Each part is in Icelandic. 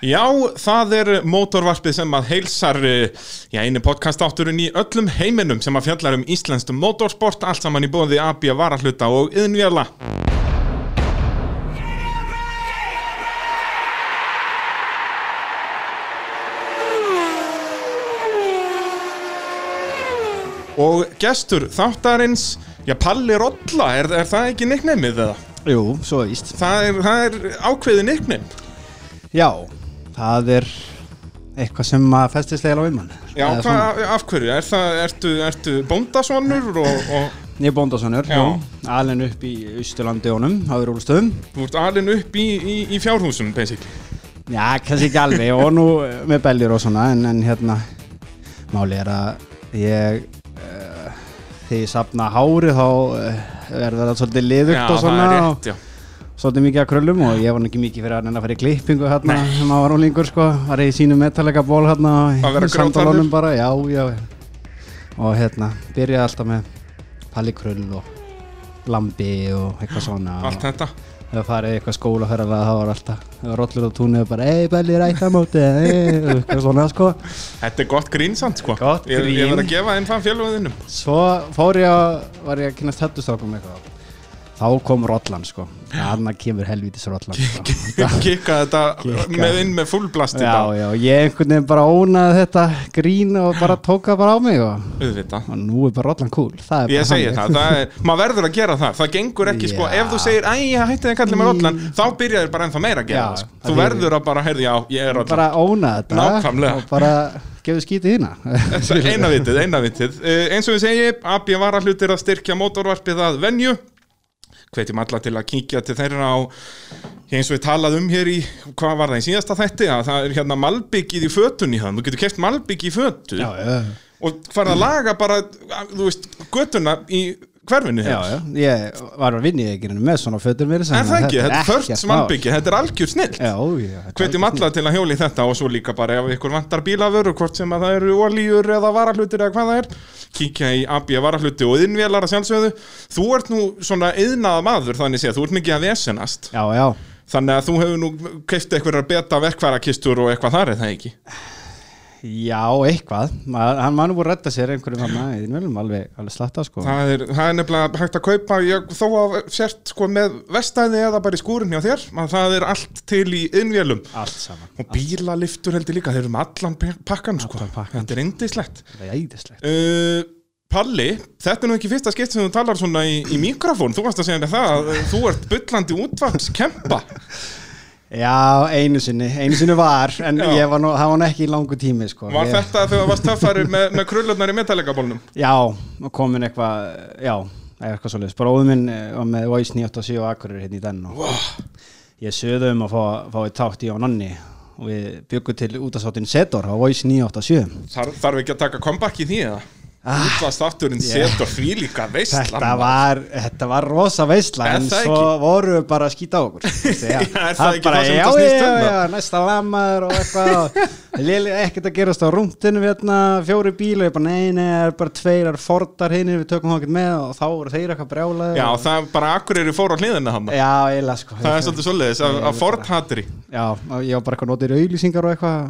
Já, það er mótorvarpið sem að heilsar eh, já, eini podcastátturinn í öllum heiminum sem að fjallar um íslenskt mótorsport, allt saman í bóði AB varahluta og yðnvjala. Og gestur þáttarins, já, Palli Rolla, er, er það ekki nicknameið eða? Jú, svo víst Það er, það er ákveðið nickname. Já, það er eitthvað sem að festist leila við mann Já, hva, af hverju? Er það, ertu, ertu bóndasonur og, og Ég er bóndasonur, Já. já Alin upp í Austurlandi honum, áður úrstöðum þú ert alin upp í, í, í fjárhúsum, basically? Já, kannski ekki alveg og nú með beljur og svona en, en hérna Máli er að ég uh, þegar ég sapna hári þá uh, er það svolítið liðugt og svona það er rétt, já. Svolítið mikið að kröllum og ég var ekki mikið fyrir að nenni að fara í klippingu hérna sem að var ólingur sko var ég í sínu metalega ból hérna Að sandalónum grjótharður? bara, já, já og hérna byrjaði alltaf með Palli Krull og Lambi og eitthvað svona Allt þetta. Þegar farið eitthvað skólaferðalega þá var alltaf það var rollur á túnið og bara ei Belli rækta móti eitthvað svona sko Þetta er gott grín samt, sko. Gott Ég, ég grín. verð að gefa einn fann fjölvöðinum. Svo fór ég að var ég að kynast höttustrákum eitthvað þá kom rollan sko þannig kemur helvítis rollan sko. Kikka þetta Kikka. með inn með fullblast í Já, dag. já, ég einhvern veginn bara ónaði þetta grín og bara tók það bara á mig og, Auðvitað. og nú er bara rollan cool það er Ég bara segi þannig. það, það er, maður verður að gera það, það gengur ekki sko, Já. ef þú segir, æ, ég hætti það kallið með rollan, þá byrjaðir bara ennþá meira að gera Já, það, sko. það Þú er- verður að bara, heyrði, já, ég er rollan. bara óna þetta Nákvæmlega. og bara gefur skítið hérna Eina vitið, eina vitið. Uh, eins og við segi, AB varahlutir að styrkja mótorvarpið að venju. Hvetjum alla til að kíkja til þeirra á, eins og við talaðum um hér í, hvað var það í síðasta þætti, að það er hérna malbyggið í fötun í það. Þú getur keft malbyggi í fötu já, já, og farið að laga bara, þú veist, götuna í hverfinu já ég var að vinna í ekkirinu með svona fötur mér Er það ekki? Þetta er först malbyggi, þetta er algjör er Hvetjum alla til að hjóla í þetta og svo líka bara ef ykkur vantar bílafur hvort sem að það eru olíur eða varahlutir eða hvað það er kíkja í AB varahluti og innvélar að sjálfsögðu. Þú ert nú svona yðnaða maður þannig séð, þú ert mikið að vesenast. Já, já, þannig að þú hefur nú keift eitthvað beta verkværakistur og eitthvað þar er það ekki já, eitthvað. Hann var nú búin að redda sér einhverjum hann í viljum alveg, alveg slatta sko. Það er, það er nefnilega hægt að kaupa ég, þó að sért sko með vestæði eða bara í skúrin hjá þér að það er allt til í innvélum. Allt saman, og bílaliftur heldur líka, þeir eru með allan pakkan sko. Allan pakkann. þetta er indislegt það er æðislegt Uh, Palli, þetta er nú ekki fyrsta skipt sem þú talar svona í, í mikrofón. Þú varst að segja mér það að uh, þú ert byllandi útvarpskempa Já, einu sinni, einu sinni var en Já. ég var nú, það var nú ekki í langu tími sko. Var ég, þetta þegar þú varst töffari með, með krullurnar í metallegabólnum? Já, og komin eitthvað já, eitthvað svolítið Bróður minn eh, með Voice 987 og Akureyri hérna í den og Wow. ég sögðu um að fá, fá eitt tátt í á nonni og við byggum til útastáttin Setor á Voice 987 Þar, þarf ekki að taka comeback í því eða? Ah, Útvarstátturinn yeah. setur því líka veistlan Þetta var, þetta var rosa veistla Er en svo ekki? voru við bara að skýta á okkur það það sem já, um, já, já, næsta lammaður og eitthvað og ekkert að gerast á rúntinu hérna, fjóri bíla, ég bara nei, nei, það er bara tveir það eru fordar hinn, við tökum ekkert með og þá voru þeir eitthvað brjálaði Já, það er bara akkur eru fór á hliðina hann já, eiginlega sko. Það er svolítið svoleiðis að, Ford það. hatri. Já, og ég var bara eitthvað notið auðlýsingar og eitthvað,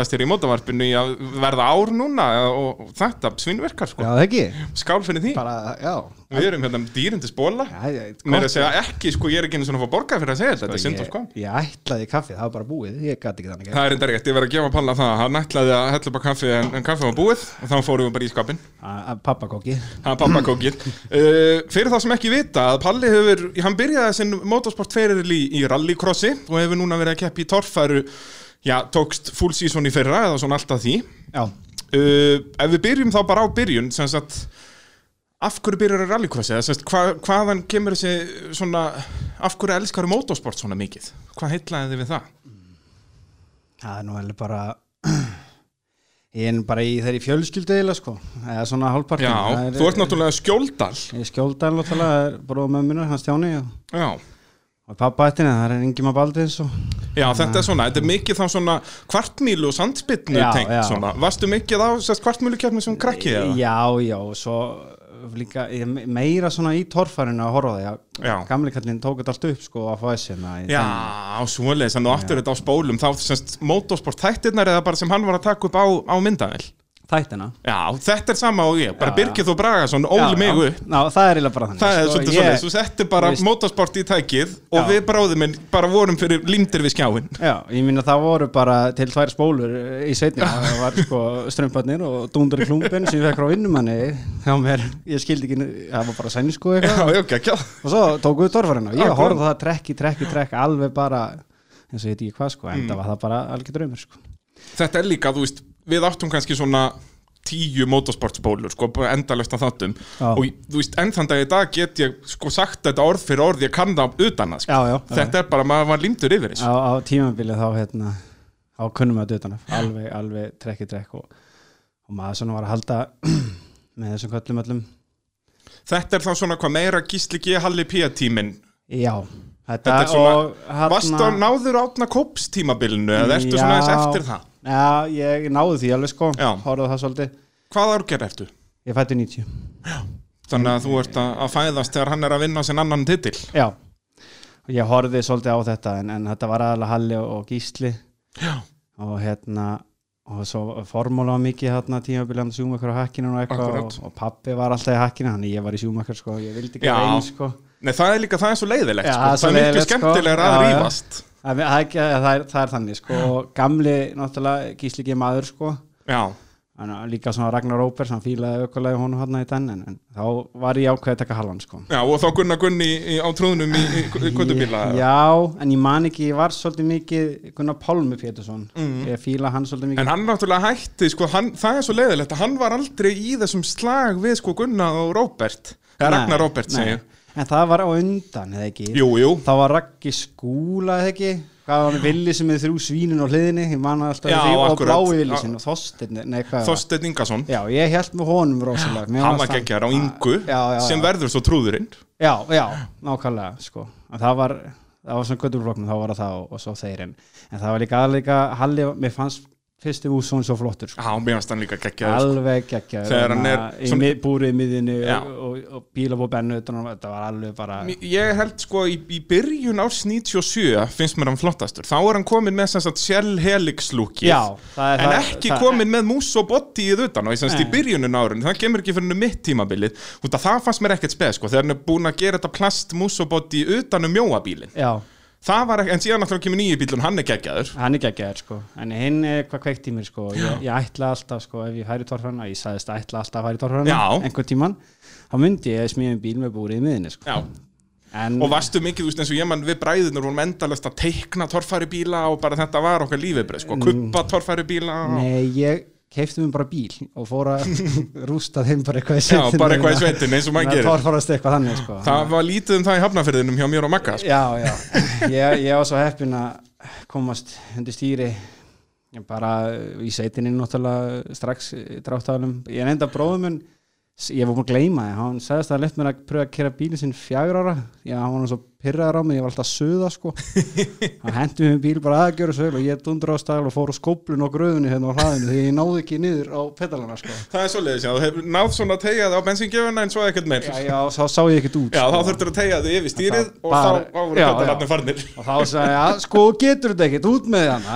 eins og og að að fýblast hér í mótavarpinu í að verða ár núna og, og þetta svinnverkar sko. Já, það ekki, skál fyrir því, bara, já. Við erum hérna dýrindis bóla Já, ég- mér er að segja ekki sko, ég er ekki einu svona að fá borgað fyrir að segja þetta, þetta er synd og sko. ég, ætlaði í kaffi, það var bara búið, ég gæti ekki þannig það er enda rétt, ég verð að gefa Palla það hann ætlaði að hella upp á kaffi en, en kaffi var búið og þá fórum við bara í skapin Pappakóki það er pappakókið uh, fyrir það sem ekki vita að Palli hefur, hann byrjaði sinn motorsport feril í, í rallycrossi og hefur núna verið að keppi í torfæru já, tókst full season í fyrra eða svona alltaf því. Uh, ef við byrjum þá bara á byrjun sem sagt af hverju byrjar að rallycrossi hva, hvaðan kemur þessi svona af hverju elskar motorsport svona mikið? Hvað heitlaði þið við það? það er nú vel bara ég er bara í þeirri fjölskyldu sko, eða svona hálfpartin Já, er- þú ert náttúrulega skjóldal. Ég skjólda hann náttúrulega, er bara með minna, hann Stjáni og, Já, og pappa ættinni, það er Ingimar Baldins og Já, þetta er svona, þetta er mikið þá svona kvartmílu og sandspinnu Já, tengt svona. Varstu mikið á sérst kvartmílu keppni sem krakkið eða? Já, já, og svo líka meira svona í torfærinu að horfa á því Já. að gamli kallinn tók þetta allt upp sko að fá þessina Já, svoleiðis, þannig að þú áttur þetta á spólum þá semst motorsport þættirnar eða bara sem hann var að taka upp á, á myndavel þættina. Já, þetta er sama og ég, bara Birgir þú Bragason óli mig upp. Já, það er eiginlega bara þannig. Það er sko, svolítið ég- svoleiðis, þú settir bara motorsport í tækið og við bráðum minn bara vorum fyrir límdir við skjáin Já, ég minna það voru bara til tvær spólur eh, í sveitinu, það var sko strömparnir og dúndur í klumpin sem ég fekk frá vinnumanni hjá mér, ég skildi ekki, það var bara sæni sko Já, eitthvað. Já, ekki og svo tók við torfarina, ég Já, horfði á það trekk í trekk í trekk alveg bara, eins og ég veit ekki hvað sko, en það var það bara algjör draumur sko. Þetta er líka, þú veist, við áttum kannski svona tíu motorsportspólur, sko, bara endalaust að þáttum Já. og þú veist, enn þann dag í dag get ég sko sagt þetta orð fyrir orð, ég kann það utan að, sko. Já, já, Þetta er bara, maður var límdur yfir þessu á, á tímabili þá hérna, á kunnum við að dötana, alveg, alveg trekk í trekk og, og maður svona var að halda með þessum köllum öllum Þetta er þá svona hvað meira gísli G. Halli P. tíminn Já, þetta, Þetta er svona- hérna- Varstu að náður átna kóps tímabilinu eða ertu svona eins eftir það? Já, ég náði því alveg sko Já. Hóruðu það svolítið Hvað árger ertu? Ég fætti 90 Þannig að þú ert að að fæðast þegar hann er að vinna sinn annan titil Já Og ég horfði svolítið á þetta en, en þetta var aðalega Halli og, Gísli Já, og hérna og svo formúla var mikið hérna tímabiljandi sjúmakar á hakkinu og eitthvað Akkúrat. og, og pappi var alltaf í hakkinu þannig ég var í sjúmakar sko, ég vildi ekki Já. reyn sko Nei, það er líka, það er svo leiðilegt Já, sko. það er svo Það er miklu leiðilegt, sko. skemmtilegra að Já, já. rífast það, er það, er, það er þannig sko. Gamli náttúrulega Gísli ekki maður sko. Líka svona Ragnar Róper sem fílaði aukulega honum hann í den en, en þá var ég ákveðið að taka halvan sko. já, og þá Gunnar Gunni á trúðunum í, í, í kvöldubíla Já, en ég man ekki, ég var svolítið mikið Gunnar Pálmi Pétursson. Ég fíla hann svolítið mikið. En hann náttúrulega hætti, sko, hann, það er svo leiðilegt að hann var aldrei í þessum slag við sko Gunnar og Nei, Ragnar Róbert nei. En það var á undan, eða ekki? Jú, jú, Þá var Raggi skúla, eða ekki? Hvað var hann villi sem er þrjú svínin á hliðinni? Ég man alltaf því. Og blái villi sinni og Þorsteinn, nei hvað var? Þorsteinn Ingason. Já, ég held með honum rosalega. Mér Hann var geggjar á Ingu Já, já, sem já. verður svo trúðurinn. Já, já, nákvæmlega sko. En það var, það var svona göttulflokknum þá var það það og, og svo þeir en, en það var líka aðleika Halli, mér fannst fyrsti ússon svo flottur sko. Já, mér finnst hann líka geggjar sko. alveg geggja Þegar hann er í svona- búrið miðinu og, og, og bíla búið bennu þetta var alveg bara Ég held sko í, í byrjun árs 97 finnst mér hann flottastur. Þá er hann komin með sem sagt Shell Helix lúkið Já, það er En það, ekki það, komin með mús og bodyið utan og semst í Nei. byrjunin árun Það kemur ekki fyrir hennu mitt tímabilið. Það fannst mér ekkert speð sko Þegar hann er búin að gera þetta plast mús og body utan um mjóabílin Já, Það var ekki, en síðan náttúrulega kemur nýju bílun Hann er geggjaður. Hann er geggjaður sko. En hinn er hvað kveikt í mér sko. Ég, ég ætla alltaf sko ef ég færi torfana ég sagðist ætla alltaf að færi torfana Já. einhvern tíman þá myndi ég smíðum bíl með búrið í miðinu sko. En, og varstu mikið, þú veist, eins og ég mann við bræðinur vorum endalast að teikna torfæri bíla og bara þetta var okkar lífið sko, kuppa torfæri bíla og... Mm. Nei, ég keifti mér bara bíl og fór að rústa þeim bara eitthvað í Já, sveitinni bara eitthvað í sveitin eins og maður gerir. eitthvað þannig sko. Það var lítið um það í hafnafyrðinum hjá mér og Magga sko. Já, já, ég, ég var svo heppin að komast undir stýri bara í sveitinni náttúrulega strax dráttaflum ég nefndi að bróðum ég var búin að gleyma það, hann sagðist að lett mér að pröfa að kera bílinn sinn fjagur ára já, hann var svo pyrraður á mig, ég var alltaf að söða sko. Hann hendi mér bíl bara aðgjöru sögul og ég dundur á stæl og fór á skóplun og gröðunni hérna á hlaðinu því ég náði ekki niður á pedalana sko. Það er já, þú hefur náð svona að tegja það á bensingjöfuna en svo ekkert meir. Já, Já, já, þá sá ég ekkert út þá sko. þurftur að tegja þig yfir stýrið Það og bara- þá þá voru Já, pedalarnir já. farnir. Og þá sagði ég, "Ja, sko getur þetta ekkert út með hana?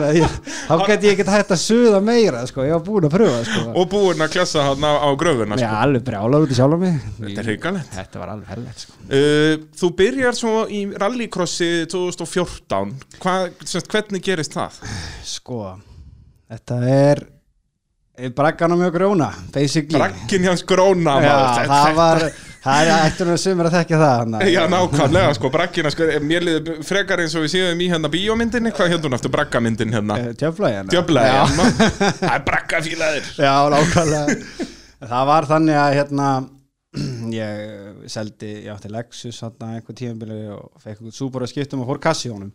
Þá get ég ekkert hægt að suða meira sko, ég var búin að pröfa sko. og búin að klessa hann á, á gröfuna Já, sko. alveg brjálar út í sjálf er byrjar svo í rallycrossi 2014 Hvað, semst, hvernig gerist það? sko, þetta er er braggan á mjög gróna basically Bragginn hjá gróna Já, maður. það var það er eftir að sumir að þekka það hana. Já, nákvæmlega, sko, braggina, sko, mér liði frekar eins og við séum í hérna bíómyndinni, hvað hérna eftir braggamyndin hérna? Eh, Djöfla hérna það er braggafílaðir. Já, nákvæmlega Það var þannig að hérna ég seldi, ég átti Lexus hérna einhver tíðanbili og fekk einhvern Subaru að skiptum og fór kassi honum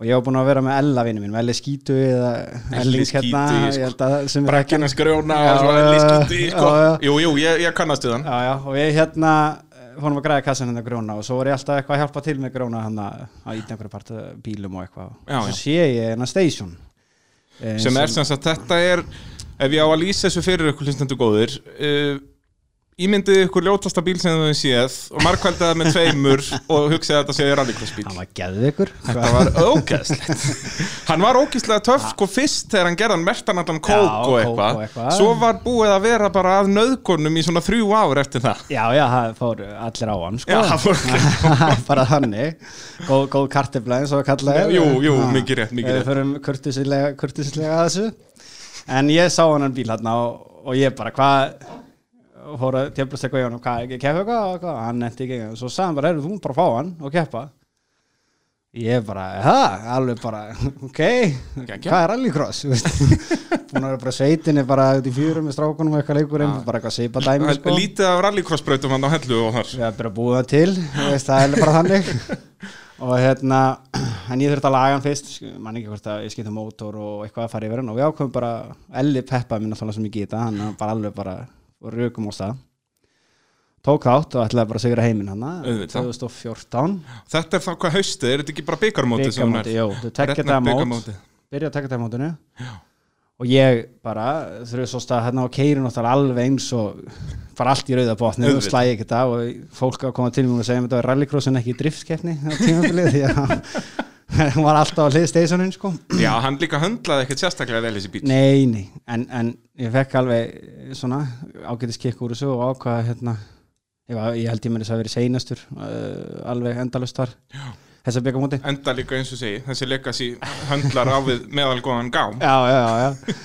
og ég var búinn að vera með Ella vinnu mín, Elli Skítu eða hérna Skítu, ég sko. held að skrjóna já, lískindi, sko. Jú, jú, ég, ég kannast við hann. Já, já, og ég hérna eh, fórum að græða kassan hérna gróna og svo var ég alltaf eitthvað að hjálpa til með gróna hann að íta einhverju part af bílum og eitthvað og svo sé ég hérna station eh, Sem er sem sagt, þetta er, ef ég á að lýsa þessu fyrir ykkur hlustendur góðir, uh, ímyndið ykkur ljótasta bíl sem þau séð og markvældaði með tveimur og hugsaði að þetta sé rallycross bíl hann var geðvikur Þetta var ógeðslegt. Hann var ógeðslega töff sko fyrst þegar hann gerði hann mertan allan kók og eitthvað og eitthvað. Svo var búið að vera bara að nöðgunum í svona þrjú ár eftir það. Já, já, það fóru allir á hann sko. Já, það fór bara þannig. Góð, góð kartifla eins og kallaði Jú, jú, mikið rétt, mikið við rétt. að hann hérna og, og ég bara hvað fór að tjöflast eitthvað í honum hvað, keppa eitthvað? Og hann nefndi ekki og svo sagði hann bara, þú mátt bara fá hann og keppa. Ég bara, það, alveg bara ok, hvað er rallycross? Búin að vera bara sveitinni bara út í fjörum með strákunum og eitthvað leikur bara eitthvað seipa dæmi sko. Lítið af rallycrossbrautum hann á hellu og þar. Við erum bara að búa það til veist, það er bara þannig. Og hérna en ég þurfti að laga hann fyrst sk- man ekki hvort að ég skipta mótor og eitthvað að fara yfir hann. Og við ákveðum bara Elli peppaði mér náttúrulega sem ég geta hann bara alveg bara rökum á stað. Tók þátt og ætlaði bara að sigra heiminn hann Auðvitað. 2014 Þetta er þá hvað haustið, er þetta ekki bara er? byggamóti, jú, þú tekja þetta mót. byrja að taka þetta mótinu. Og ég bara stað hérna á keirin náttúrulega alveg eins og bara allt í rauða botni og slæði ekki þetta og fólk að koma til mér og segja að þetta var rallycross en ekki driftskefni á tímabilið því að hann var alltaf á hlið steysunin sko. Já, hann líka höndlaði ekkert sérstaklega vel þessi bíl nei, nei, en, en ég fekk alveg svona ágætis kikk úr þessu og ákvaða hérna ég, var, ég held ég með þess að vera seinastur uh, alveg endalust var þess að byggja móti. Enda líka eins og segi, þessi legacy höndlar á við meðal góðan gám. Já, já, já, já.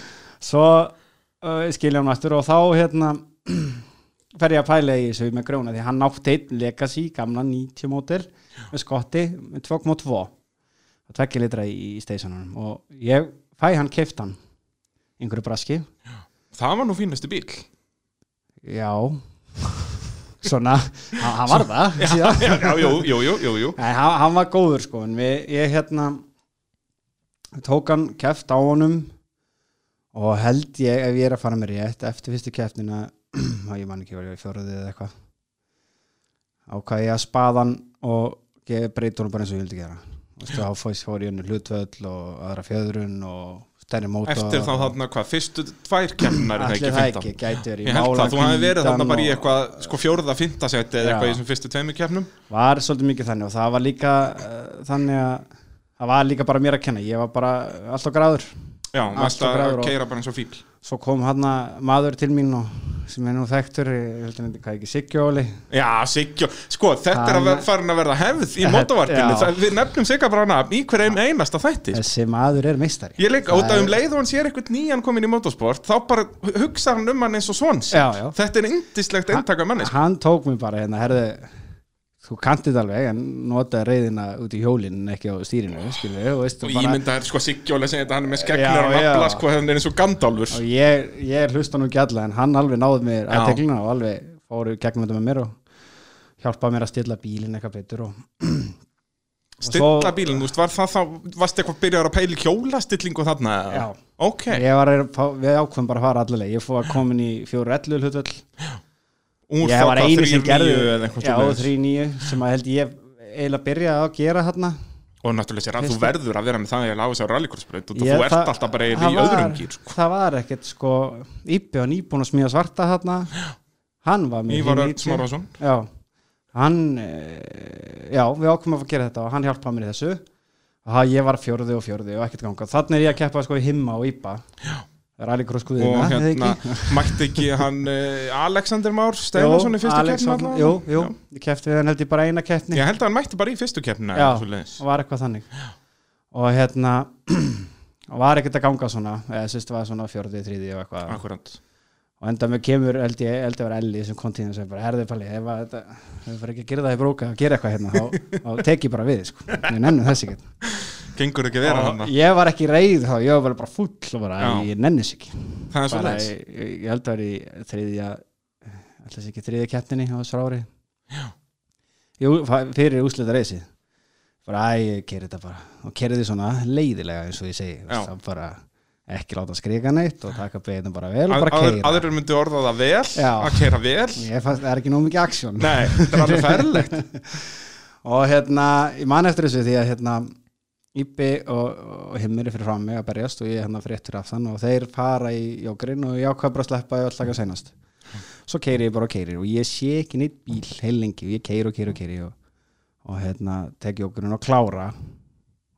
svo uh, skilja hann aftur og þá hérna fer ég að pæla í þessu með gróna því hann átti einn legacy, gamla 90 mótil með skotti með 2.2 og tvekki litra í, í steysanunum og ég fæ hann keftan einhverju braski. Það var nú fínastu bíl já. Svona, hann, hann var það. Já, já, jú, jú, jú, jú. Nei, hann, hann var góður sko en við, ég hérna tók hann keft á honum og held ég ef ég er að fara með rétt eftir fyrstu keftina og ég man ekki var ég fjóruðið eða eitthvað ákvað ég að spaða hann og breyti honum bara eins og ég vildi gera Þá fór- ég henni hlutvöll og aðra fjöðrun og stærri móta Eftir þá þarna hvað, fyrstu tvær kemnar er það allir það 15 ekki, verið í Ég held að þú hafi verið þarna bara í eitthvað sko fjórða, fynta seti eða eitthvað í þessum fyrstu tveimur kefnum var svolítið mikið þannig og það var líka uh, þannig að það var líka bara mér að kenna. Ég var bara alltaf gráður Já, Allt varst að keira bara eins og fíl svo kom hann maður til mín og, sem er nú þekktur ég held að hann hvað ekki Siggjóli Já, Sigjó, sko, þetta er að farin að verða hefð í mótavarpinu. Við nefnum Sigga bara nafn í hverjum einasta þætti þessi maður er meistari. Ég leik, út af um leið og hann sér eitthvað nýjan komin í motorsport þá bara hugsa hann um hann eins og svons. Þetta er indislegt eintaka manni sko. hann tók mér bara hérna herði þú kanti þetta alveg en notaði reyðina út í hjólinn ekki á stýrinu og, veist, og bara, ímynda er sko Siggjóli segja þetta hann er með skeggnir Já, og nafla sko, hann er eins og Gandalfur. Og ég, ég hlusta nú ekki alla en hann alveg náði mér að teglina og alveg fóru gegnum þetta með mér og hjálpaði mér að stilla bílinn eitthvað betur og Stilla bílinn, þú veist, var það þá varst eitthvað byrjar að pæli hjólastillingu þarna? Já. Ok, ég var að, við ákveðum bara að fara allaveg ég fór að komin í fjóru ellu hlutvöld ég var eini sem 3-9 gerði já, svoleiðis. 3-9 sem að held ég eiginlega byrja að gera hérna Og náttúrulega sér að þú verður að vera með það að lága sér rallycrossbraut og Ég- þú ert alltaf bara í öðrum gýr sko. það var ekkert sko Íbbi var nýbúin að smíða svarta hérna hann var með Ívar hinn Örn 90. Smárason. Já hann eh, já við ákveðum að gera þetta og hann hjálpaði mér í þessu. Og það ég var fjórði og fjórði og ekkert ganga þannig er ég að keppa sko í himma og Íbba. Rallycross og guðina eða hérna mætti ekki hann uh, Alexander Már Steinarsson í fyrstu var- jú, jú, ég keppti við hann held ég bara eina keppni. Ég held að hann mætti bara í fyrstu keppnina Já. og var eitthvað þannig. Og hérna og var ekkert að ganga svona eða sérst var svona fjórði, þriði og eitthvað. Akkurat. Og enda með kemur held ég, held ég var Elli sem kom tíðan sem bara herði palli ef að þetta ef við fyrir ekki að gera það í bróka að gera eitthvað hérna þá, þá tek ég bara við sko. ég nennu þess ekki Gengur ekki vera hann ég var ekki reið þá ég var bara, full og bara Já. ég nennis ekki. Það er bara, svoleiðis ég, ég held að vera í þriðja alltaf ekki þriðja keppninni á þessu ári. Jú, fa- fyrir úslita reysi bara að ég keri þetta bara. Og keri því svona leiðilega eins og ég segi. Já. þá bara ekki láta skrika neitt og taka beðin bara vel og bara aðrir- keira. Aðrir myndi orða það vel Já. að keira vel. Ég fannst það er ekki nóg mikið aksjón. Nei, þetta er alveg ferlegt. Og hérna, ég man eftir þessu því að hérna Íbbi og, og himmir er fyrir fram mig að berjast og ég er hérna fréttur af þann og þeir fara í jókurinn og ég ákvað bara að sleppa og alltaf seinast. Svo keiri ég bara og keiri og ég sé ekki neitt bíl heil lengi og ég keiri og keiri og keiri og, og hérna teki okkur og klára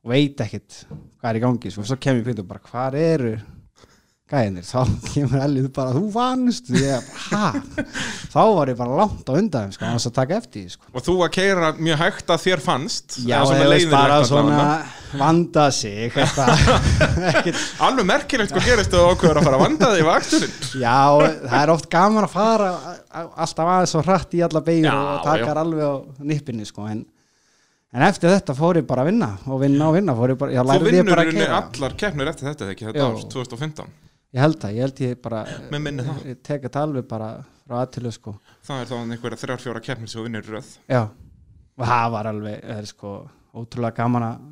og veit ekkert hvað er í gangi svo, svo kem ég fyrir bara hvað eru gæðinir, þá kemur Ellið bara þú vannst, ég bara hæ þá var ég bara langt á undan sko, að taka eftir sko. Og þú að keira mjög hægt að þér fannst Já, ég veist bara svona vanda sig Alveg merkilegt hvað gerist þú okkur að fara að vanda þig í vakturinn Já, það er oft gaman að fara alltaf aðeins svo hratt í alla beigur Já, og taka já. alveg á nippinni sko, en, en eftir þetta fór ég bara að vinna og vinna og vinna bara, já, Þú vinnur kera allar keppnir eftir þetta ekki, þetta ár 2015 Ég held það, ég held ég bara ég tek þetta alveg bara frá aðtilu sko. Það er þá einhverja þrjár fjóra keppnir sem þú vinnur í röð. Já, og það var alveg það er sko ótrúlega gaman að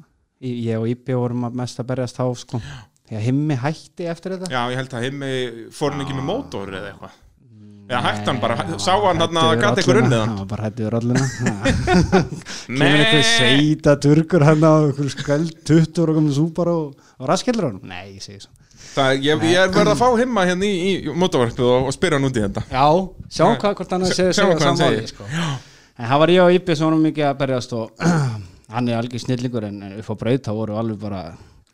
ég og Íbbi vorum mest að berjast þá sko. Því að himmi hætti eftir þetta. Já, ég held að heimi fór hann ekki með mótor eða eitthvað. Já, hætti hann bara, sá hann hann að gata ykkur unnið hann? Hann bara hætti við rolluna. Kemur einhver Nei, sveita turkur hann á skveld 20 og komið súpar og, og raskellur hann. Nei, ég segi svo. Það, ég, ég er verið að fá himma hérna í, í mótorvarpið og, og spyrja hann út í þetta. Já, sjáum hvað hvort hann Sjá- sammáli segir. sko. en það var ég og sem vorum mikið að berjast og hann er algjör snillingur en, upp á braut þá voru alveg bara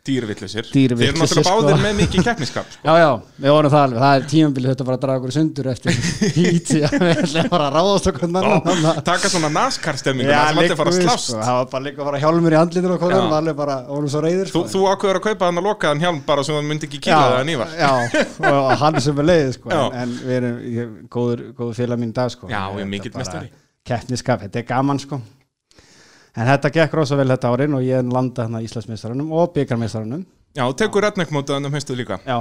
Dýrvillisir Þeir eru náttúrulega sko. báðir með mikið keppniskap sko. Já, já, við vorum það alveg, það er tímabilið þetta bara að draga okkur sundur eftir hít, já, við ætlum bara að ráðast okkur Taka svona NASCAR-stemmingu Það sem að liggur við, slást sko, það var bara líka að fara hjálmur í andlinu og konum, alveg bara, vorum svo reyðir Þú, sko. þú ákveður að kaupa hann að loka hann hjálm bara svo hann myndi ekki kýla það að nýfa Já, og og hann sem er leið sko, en, en við erum góður, góður félag mín dag sko. Bara. Keppniskap, þetta er gaman sko En þetta gekk rosa vel þetta árin og ég landa hérna Íslandsmeistarunum og byggarmeistarunum Já, tekur redneck-mótaðan um heistu líka? Já,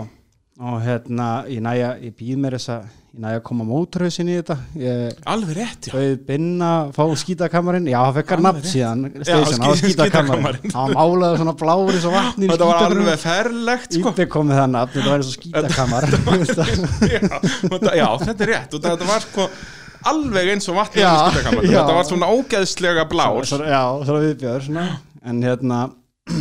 og hérna ég næja, ég býð mér þess að ég næja að koma mótorhausin í þetta. Ég Alveg rétt, já. Bauð binna að fá skítakamarinn. Já, það fekkar nafn síðan Já, station, á skí- skítakamarinn. hann málaði svona bláur í svo vatni í Þetta var alveg ferlegt sko. Íbbi kom með það nafn, þetta var eins og skítakamar. Já, já, þetta er rétt. Og þetta var sko alveg eins og vatnið í. Þetta var svona ógeðslega blár Svo- já, svona viðbjör svona. en hérna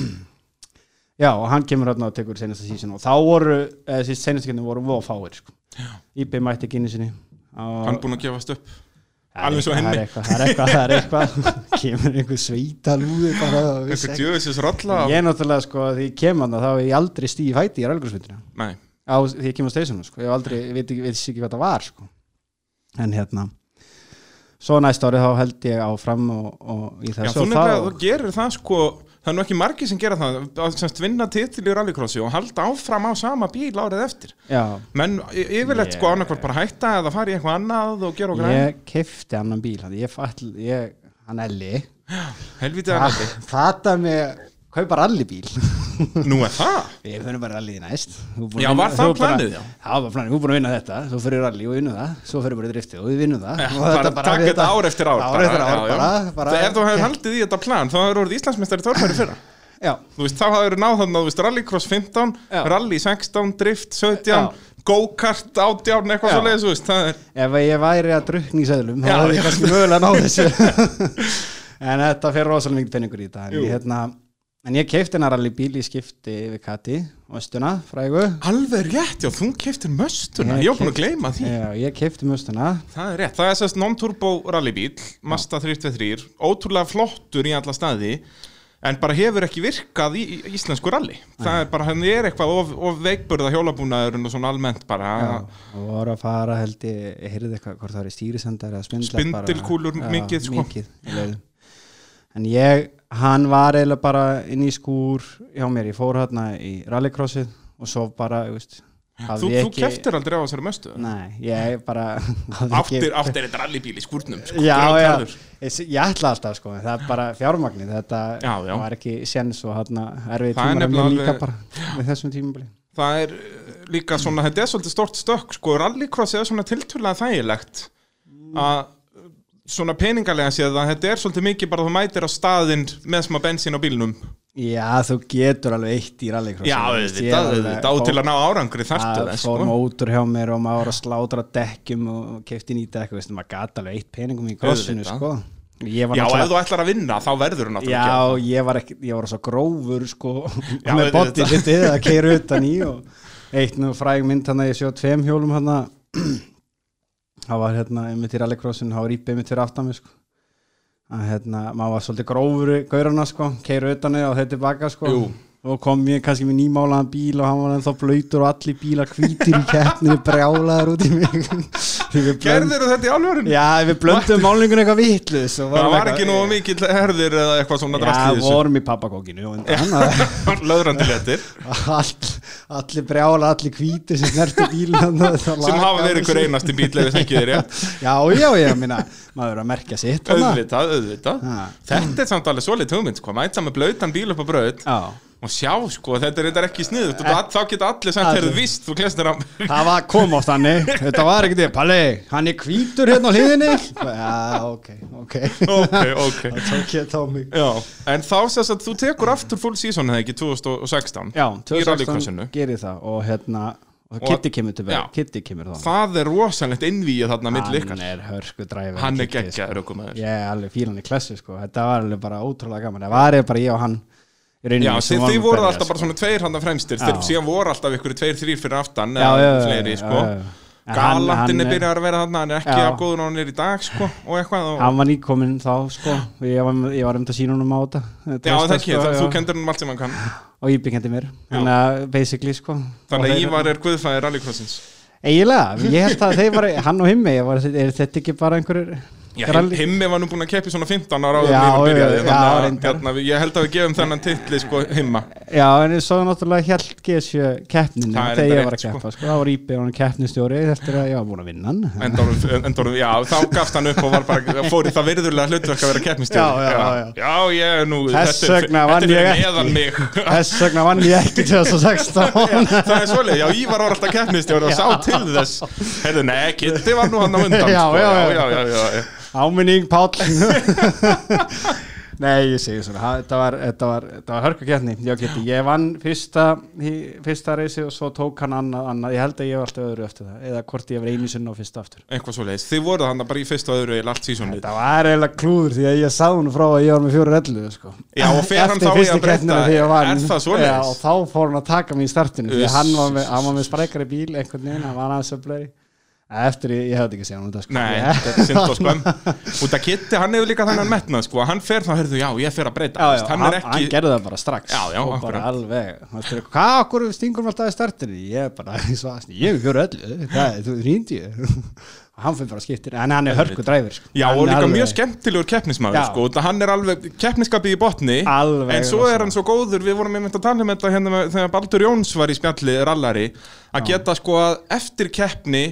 já, og hann kemur hérna og tekur senasta sísin og þá voru, eða síst senasta kynni voru voru fáir sko. Íbbi mætti ekki inni sinni og Hann búinn að gefast upp Það er alveg svo henni. það er eitthvað, það er eitthvað, það er eitthvað kemur einhver sveita lúði bara og vissi Eitthvað ekki. djöfisins rolla ég er náttúrulega sko, því ég kem hann þá hef ég aldrei stíði fæti í á því ég kem á steysunum sko. ég hef aldrei, veit ekki hvað það var sko. En hérna svo næst árið þá held ég áfram og, og í já, þessu þú og nefnilega, þú gerir það sko Það er nú ekki margir sem gera það að semst vinna titil í rallycrossi og halda áfram á sama bíl árið eftir. Já, menn yfirleitt Ég- sko annarkvort bara hætta eða fara í eitthvað annað og gera okkur ég kefti annan bíl hann, ég, fall, ég, hann Elli. Helvítið að þetta þetta með kaupa rallybíl Nú er það? Við fyrir bara rallið næst. Þú búin Já, var það planið, já? Það var planið, er búin að vinna þetta. Svo fyrir rally og vinna það. Svo fyrir bara í driftið og við vinnum það. Bara við þetta ár eftir ár Ár eftir ár Ef þú hefur haldið í þetta plan þá hefur orðið Íslandsmeistari torfæri fyrra. Já, Þú veist, þá hafður náð þannig að rallycross 15 Já. rally 16, drift 17 Já. go-kart 18, eitthvað svo leiðis þú veist, er ef ég væri að drukna í seðlum þá hefði ég kannski mögulega náð þessu. En þetta fyrir rosalega mikið penningur í þetta En hérna, en ég keipti hennar rallybíl í skipti við Kati Östuna, frægu. Alveg rétt, já, þú keftir möstuna. Ég var búin að gleyma því. Já, ég keipti Östuna Það er rétt, það er sérst non-turbo rallybíl Mazda 323, ótrúlega flottur í alla staði en bara hefur ekki virkað í, í íslensku rally. Það er bara, hann er eitthvað of, of veikburða hjólabúnaðurinn og svona almennt bara. Já, og voru að fara held ég, ég heyrði eitthvað hvort það var í stýrisendar eða spindlar bara. Spindilkúlur mikið, sko. mikið. En ég, hann var eiginlega bara inn í skúr hjá mér, ég fór hérna í rallycrossið og svo bara, ég veist þú, þú keftir aldrei á þessari möstu Nei, ég bara áttir, ekki- áttir þetta rallybíl í skúrnum sko, Já, já, ég, ég ætla alltaf sko, það er bara fjármagnið, þetta Já, já. var ekki séns og hérna erfið er tímar að mér líka bara með þessum tímabili. Það er uh, líka svona, þetta er svolítið stort stökk sko, rallycross er svona tiltölulega þægilegt. Að uh, svona peningalega séð að þetta er svolítið mikið bara þú mætir á staðinn með smá bensín á bílnum. Já, þú getur alveg eitt í rallycross Já, auðvitað, auðvitað, á til að ná árangri þarftu það fór sko. mótur hjá mér og maður að slátra dekkjum og kefti nýta dekku, veist, maður gata alveg eitt peningum í Auðvitað. sko. Já, ef náttúrulega þú ætlar að vinna, þá verður þú náttúrulega að Já, ég var, ekki, ég var svo grófur sko, Já, með litið að keira utan í og eitt nú fræg mynd hann að ég sjá tveim hjólum hann það var hérna einmitt í rallycrossin, það var íbið einmitt fyrir aftan mig sko að hérna, maður var svolítið grófur í gaurana sko, keiru utan og þeir tilbaka sko Jú. Og kom ég kannski með nýmálaðan bíl og hann var ennþá blöytur og allir bílar hvítir í keppninu brjálaður út í mig. Við blönd- Gerðir þetta í alvörun? Já, við blöndum málningun eitthvað vitlu Það var ekki nógu mikill herðir eða eitthvað svona drast í Já, þessu. vorum í pappakókinu Löðrandi letir. All, allir brjála, allir hvítir sem snerti bílinn sem hafa verið ykkur einasti bíl ef þið þekkið þér rétt. Já, já, já, minna, maður er að merkja sitt auðvitað Ha. Þetta er samt alveg og sjá sko, þetta er, ekki sniðut þá geta allir samt Allir. þeirrið vist það var kom oft hannig Þetta var ekki því, Palli, hann er hvítur hérna á hliðinni. Já, ok, ok. Ok, ok. En þá sést að þú tekur aftur full season eða ekki 2016 Já, í rallycrossinu. 2016 gerir það og hérna Kitty kemur til verð Kitty kemur þá Það er rosalegt innvíið þarna milli ykkar. Hann er hörsku dræfur Hann er geggjaður okkur með Ég er alveg fílan í klassi sko. Þetta var alveg bara ótrúlega gaman. Það var ég bara ég og hann Já, þið, þið að voru alltaf bara svona tveir hann fremstir. Já. þeir síðan voru alltaf ykkur tveir, þrýr fyrir aftan eða fleiri, sko. hann- hann- byrjað að vera þarna, hann er ekki Já. af góður hann er í dag, sko og eitthvað og... Hann var nýkominn þá sko. Ég var, ég var um þetta sínunum á þetta. Já, það ekki, sko, þú kendur hann allt sem hann kann. Og Íbbi kendi mér. Þannig að basically sko. Þannig að þeir- Ívar er guðfæðir rallycrossins. Eiginlega, ég held að þeir var Hann og Himmi, ég var, er þetta ekki bara einhverjur Já, Himmi var nú búin að keppi svona 15 ára áður Ívar byrjaði já, þannig að, hérna, Ég held að við gefum þennan titli, sko, Himma. Já, en ég svo náttúrulega held G7 keppninu þegar ég var að rétt, sko. keppa sko. Það var og hann keppnistjóri eftir að ég var búin að vinna hann. Endur, endur, já, þá gafst hann upp og var bara, fór í það virðulega hlutverk að vera keppnistjóri. Já, já, já. já, ég nú Þess þetta vegna vann ég ekki. meðan Þess vegna vann ég ekki 2016 Það er svolítið, já, Ívar var alltaf keppnistjóri og sá til þess Á. Áminning Páll. Nei, ég segi svona Þetta var, þetta var, þetta var geti, ég vann fyrsta í- fyrsta reysi og svo tók hann annað, annað. Ég held að ég var alltaf öðru eftir það Eða hvort ég var einu sinni og fyrsta aftur. Eitthvað svolítið, þið voruð hann bara í fyrsta öðru eða allt sísonið Það var eiginlega klúður því að ég sá hún frá að ég var með fjóru rellu sko. Já, og fer hann þá í að breyta- er það svoleiðis? Já, og þá fór hann að taka mig í startinu Því hann var með, með sprækari bíl einhvern veginn, hann var aðeins að blöði Eftir ég, ég hefði ekki séð hann þetta sko. Nei, Ég- þetta er synd og skömm. Út að Kitty, hann hefur líka þannig metnað sko, hann fer þá, heyrðu, já, ég fer að breyta Já, já, hann, hann ekki, hann gerði það bara strax. Já, og bara akkurat. alveg Veistu, hvað okkur stingur við alltaf í startinu? Ég bara, ég svast, ég fjóru öllu hvað, þú rýndi ég. Og hann fyrir bara skiptir, en hann er hörku dræfir sko. Já, Hann og líka alveg- mjög skemmtilegur keppnismæður sko, hann er alveg keppniskapið í botni. Alveg en svo er hann svo góður, við vorum einmitt að tala um þetta hérna þegar Baldur Jóns var í spjalli rallari, að geta sko að eftir keppni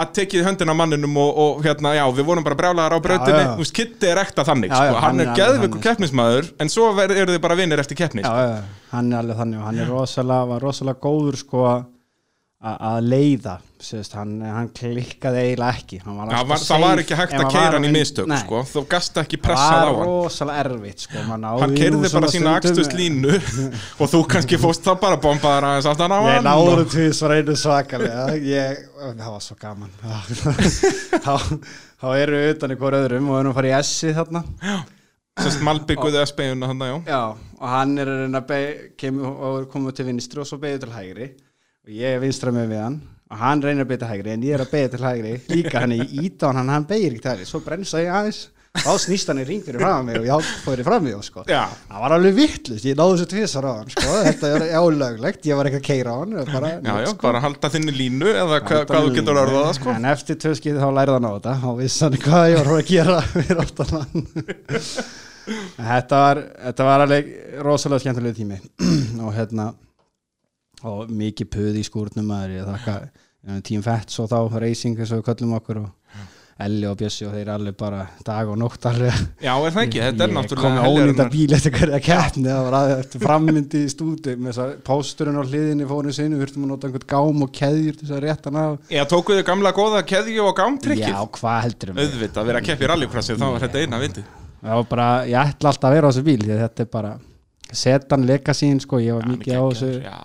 að tekið höndina á manninum og, og hérna, já, við vorum bara brjálaðar á brautinni, Já, já. þú veist, Kitty er ekta þannig, Já, já, sko, hann hann er þannig. keppnismæður en svo eru þið bara vinnir eftir keppni já, sko. já, hann er alveg þannig og hann er rosalega, var rosalega góður sko að að leiða sést, hann, hann klikkaði eiginlega ekki. Var alltaf var, það var ekki hægt að keira var hann í mistök sko. þú gasta ekki það pressað á var hann. rosalega erfitt sko. hann nú kerði bara sína stundum- akstuslínu og þú kannski fóst það bara bombaðar aðeins aftan á Ég hann. náður og- tvís var einu svakalega. Ég, Það var svo gaman. Þá, þá eru við utan hver öðrum og erum að fara í S-i þarna. Sérst malbygguði spegjuna hann já. Já, og hann er að kemur og komið til vinstri og svo beigði til hægri og ég er vinstra með við hann. Og hann reynir að til hægri en ég er að beigja til hægri. Líka hann í ít á hann, hann beigir ekki hægri. Svo bremsa ég aðeins. Þá snýst hann í ring fyrir fram að mig og ég fóri fram í þá sko. Já. það var alveg vittlust, ég náðu þessu tvisar á hann sko, þetta er álöglegt, ég var ekki að keira á hann bara, Já, já, sko. bara halda þinni línu eða hva, hvað þú getur orðað það sko. En eftir tvö skið þá lærði hann á þetta. Og vissi hann hvað ég var að gera fyrir áttan hann. Þetta var, þetta var alveg rosalega skemmtilega tími. Og hérna og mikið puð í skúrnum Team Fats og þá Racing eins og við köllum okkur og Elli og Bjössi og þeir eru alveg bara dag og nótt alveg. Já, er það ekki, þetta er náttúrulega með ónýnda bíl eftir hverja keppni það var að eftir frammyndi í stúdi með þess að pósturinn á hliðinni fórum sinu þurftum að nota einhvern gám og keðjur til þess að rétta hann af. Já, tókuðu gamla góða keðju og Já, gámtrykkið hvað heldur um Auðvitað, vera að keppi í rallycrossi þá var þetta eina viti. Já, bara, ég ætla alltaf að vera á þessu bíl að þetta er bara setan legacy sko, ég var mikið á þessu. Já,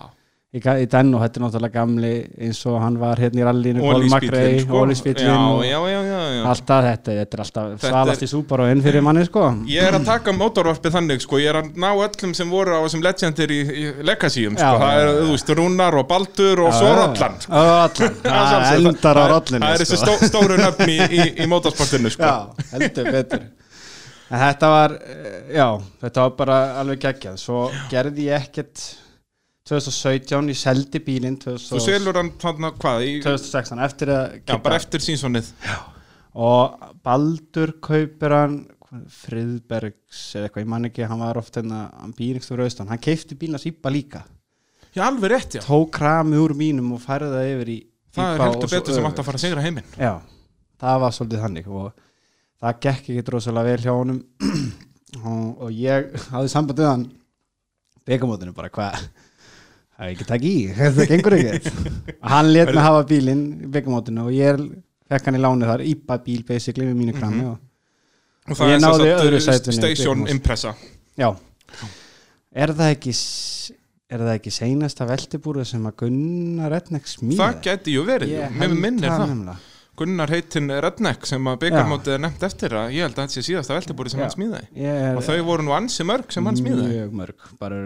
í, í den og þetta er náttúrulega gamli eins og hann var hérna í rallinu Ólísbíllinn sko. Já, og já, já, já, já. alltaf þetta, þetta er alltaf Þetta svalast er- í Subaru inn fyrir manni sko Ég er að taka mótorvarpið þannig sko, ég er að ná öllum sem voru á þessum legendir í, í Legacyum sko, Já, það já, er, já. þú veist, Rúnar og Baldur og svo Rollan sko. Það endar á rollinu Það er þessi sko. stó, stóru nöfn í, í, í mótorsportinu sko. Já, heldur betur en þetta var, eh, já þetta var bara alveg geggjað svo gerði ég ekkert 2017, ég seldi bílinn Þú 2000 selur hann þannig hvað í, 2016 eftir að Já, kippa. bara eftir sínsonið og Baldur kaupir hann Friðbergs eða eitthvað, ég man ekki, hann var oft hérna, hann býringstur austan, hann keifti bílna Íbba líka. Já, alveg rétt, já. Tók kramið úr mínum og færði það yfir í Það er heldur betur sem öfugt. átt að fara að segra heiminn. Já, það var svolítið þannig og það gekk ekki rosalega vel hjá honum. Og, og ég hafði samband við hann byggamótinu bara hvað það er ekki takk í, þetta gengur ekki. Og hann let mig hafa bílinn og ég fekk hann í láni þar ípa bíl basically með mínu krami og, Og það Ég náði öðru uh, sætinu í Station. Impressa. Já. Er það ekki er það ekki seinasta veltibúru sem að Gunnar Redneck smíða Það geti jú verið, jú. mér minnir það. nefnilega. Gunnar heitinn Redneck sem að byggarmótið er nefnt eftir að ég held að þetta sé síðasta veltibúri sem Já. hann smíðaði er- og þau voru nú ansi mörg sem hann smíðaði mjög mörg bara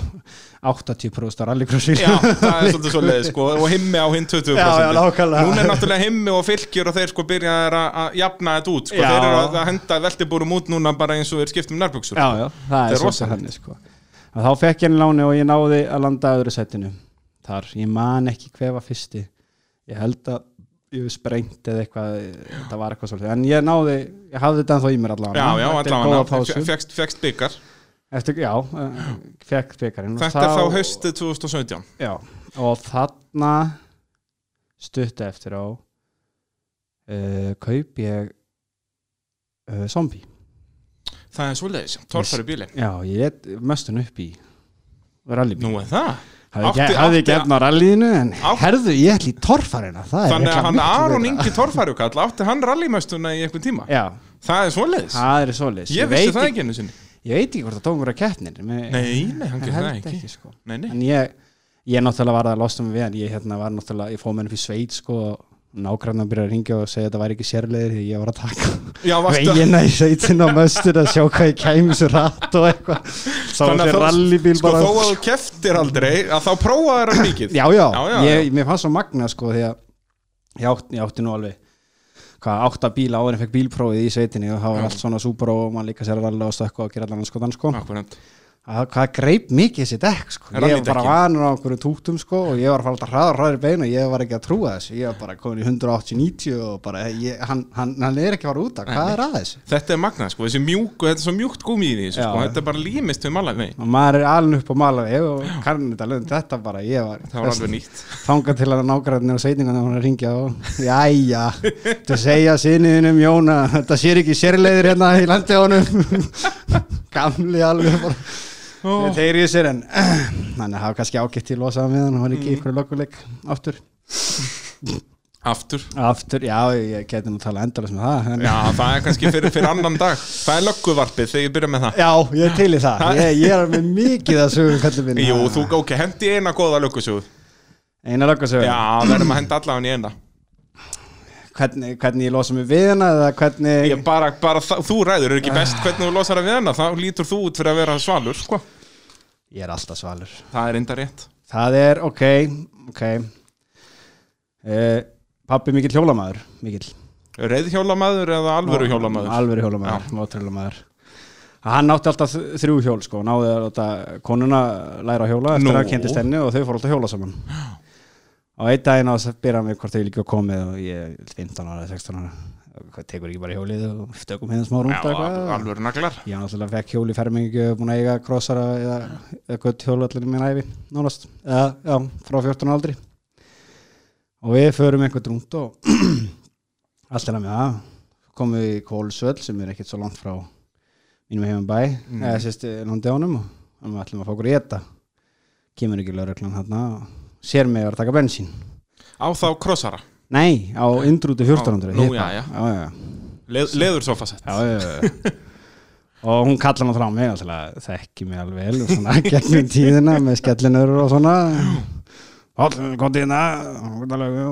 80% rallycrossi Já, það er svolítið svo leið sko og himmi á hinn 20% Já, já, nákvæmlega. Núna er náttúrulega himmi og fylgjur og þeir sko byrja að, að jafna þetta út sko. Já. þeir eru að að henda veltibúrum út núna bara eins og þeir skiptum nærbuksur já, já, það er er svolítið hann sko. Þá fekk ég láni og ég náði að landa sprengt eða eitthvað, það var eitthvað svolítið. En ég náði, ég hafði þetta ennþá í mér allavega. Já, já, allavega, fegst, fegst byggar Eftir, já, uh, fekk byggarinn Þetta er þá haustið 2017 Já, og þarna stutta eftir á uh, kaup ég uh, zombie. Það er svo leiðis, torfæri bílinn. Já, ég let möstun upp í rallybíl Nú er það Hafði efna á rallyinu en Átti- herðu, ég ætli í torfarina Þannig að hann Aron. Ingi torfærukall átti hann rallymöstuna í einhvern tíma? Já, Það er svoleiðis? Ég vissi það ekki einu sinni. Ég veit ekki hvort það tók mér að keppnir Nei, Nei, hann ég gerir það ekki sko. Nei, nei. En ég, ég náttúrulega var að losna mig við hann. Ég hérna, var náttúrulega, ég með henni fyrir sveit sko, og nágrann að byrja að ringja og segja að þetta væri ekki sérleðir því ég var að taka vegina í sveitin á möstur að sjá hvað ég kæmi svo rætt og eitthvað. Sá þessi rallybíl Sko bara þó að þú keftir aldrei að þá prófaður hann mikið. Já, já, Já, já. Ég, mér fannst svo magna sko því að ég átti, ég átti nú alveg hvað, átta bíla áður en fekk bílprófið í sveitinni og það var allt svona súper og mann líka sér að ralla og stökka og gera allan sko þann sko. Akkurat. að, hvað greip mikið þessi dekk sko. ég var bara vanur á einhverju tútum sko og ég var að fara alltaf hraðar í beinu og ég var ekki að trúa þessu. Ég var bara komin í 180-90 og bara ég, hann, hann, hann er ekki að fara út af, hvað er að þessu? Þetta er magnað sko, þessi mjúk og þetta er svo mjúkt gúmi í því sko, þetta er bara límist við malag nei, og maður er alveg upp á malaði og kannu þetta alveg þetta bara, ég var það var alveg nýtt. þangað til að nágræðinu og sveitingan hún að ringja og jæja, þú segja sinniðinum Jóna, þetta sér ekki sérleiðir hérna í landi honum. Gamli alveg bara Ó. þeir í sér en þannig að hafa kannski ágætt til losaða með hann og hann var ekki Mm. ykkur löguleik aftur. Aftur? Aftur, já, ég geti nú tala endalast með það en, Já, það er kannski fyrir, fyrir annan dag. Það er lögguvarpið þegar ég byrja með það. Já, ég er til í það. Ég, ég er með mikið að sögum kallið minn. Jú, þú ok, hendi eina góða löggusjóð eina lögusögum, Já, verðum að henda allavega í eina. Hvernig, hvernig ég losa mig við hana eða hvernig ég bara, bara það, Þú ræður, er ekki best hvernig þú losar að við hana? Þá lítur þú út fyrir að vera svalur sko. Ég er alltaf svalur. Það er enda rétt. Það er, ok, ok. Uh, Pappi mikill hjólamæður Mikill. Reyðhjólamaður eða alvöru hjólamaður? Alvöru hjólamæður, mótrhjólamæður Hann átti alltaf þrjú hjól sko. Náði að láta konuna læra hjóla Eftir Nú. að kynntist henni og þau fór alltaf hjóla saman. Á einn daginn á þess að byrja mig hvort þau líka komið og ég er 15 ára, 16 ára tekur ekki bara hjólið og stökum hérna smá rúnd Já, al- alvöru naglar. Ég náttúrulega fekk hjól í fermingu búin að eiga krossara eða, eða gött hjól allir minn æfi nánast, eða já, frá 14 ára aldri. Og við förum einhvern rúnd og allt er að með það. Komum við í Kólusvöll sem er ekkert svo langt frá mínum heimum bæ. Mm. eða sérst landi ánum og við ætlum að fá okkur í þetta kemur ekki lauruglan þarna og sér mig að vera að taka bensín. Á þá krossara nei, á indrúti 1400 Á- nú, já, já. já. Leð, Leður sofasett Já, já, já. og hún kallar hann frá mig alltaf þekki mig alveg vel og svona gegnum tíðina með skellinur og svona. Hall, kom til hérna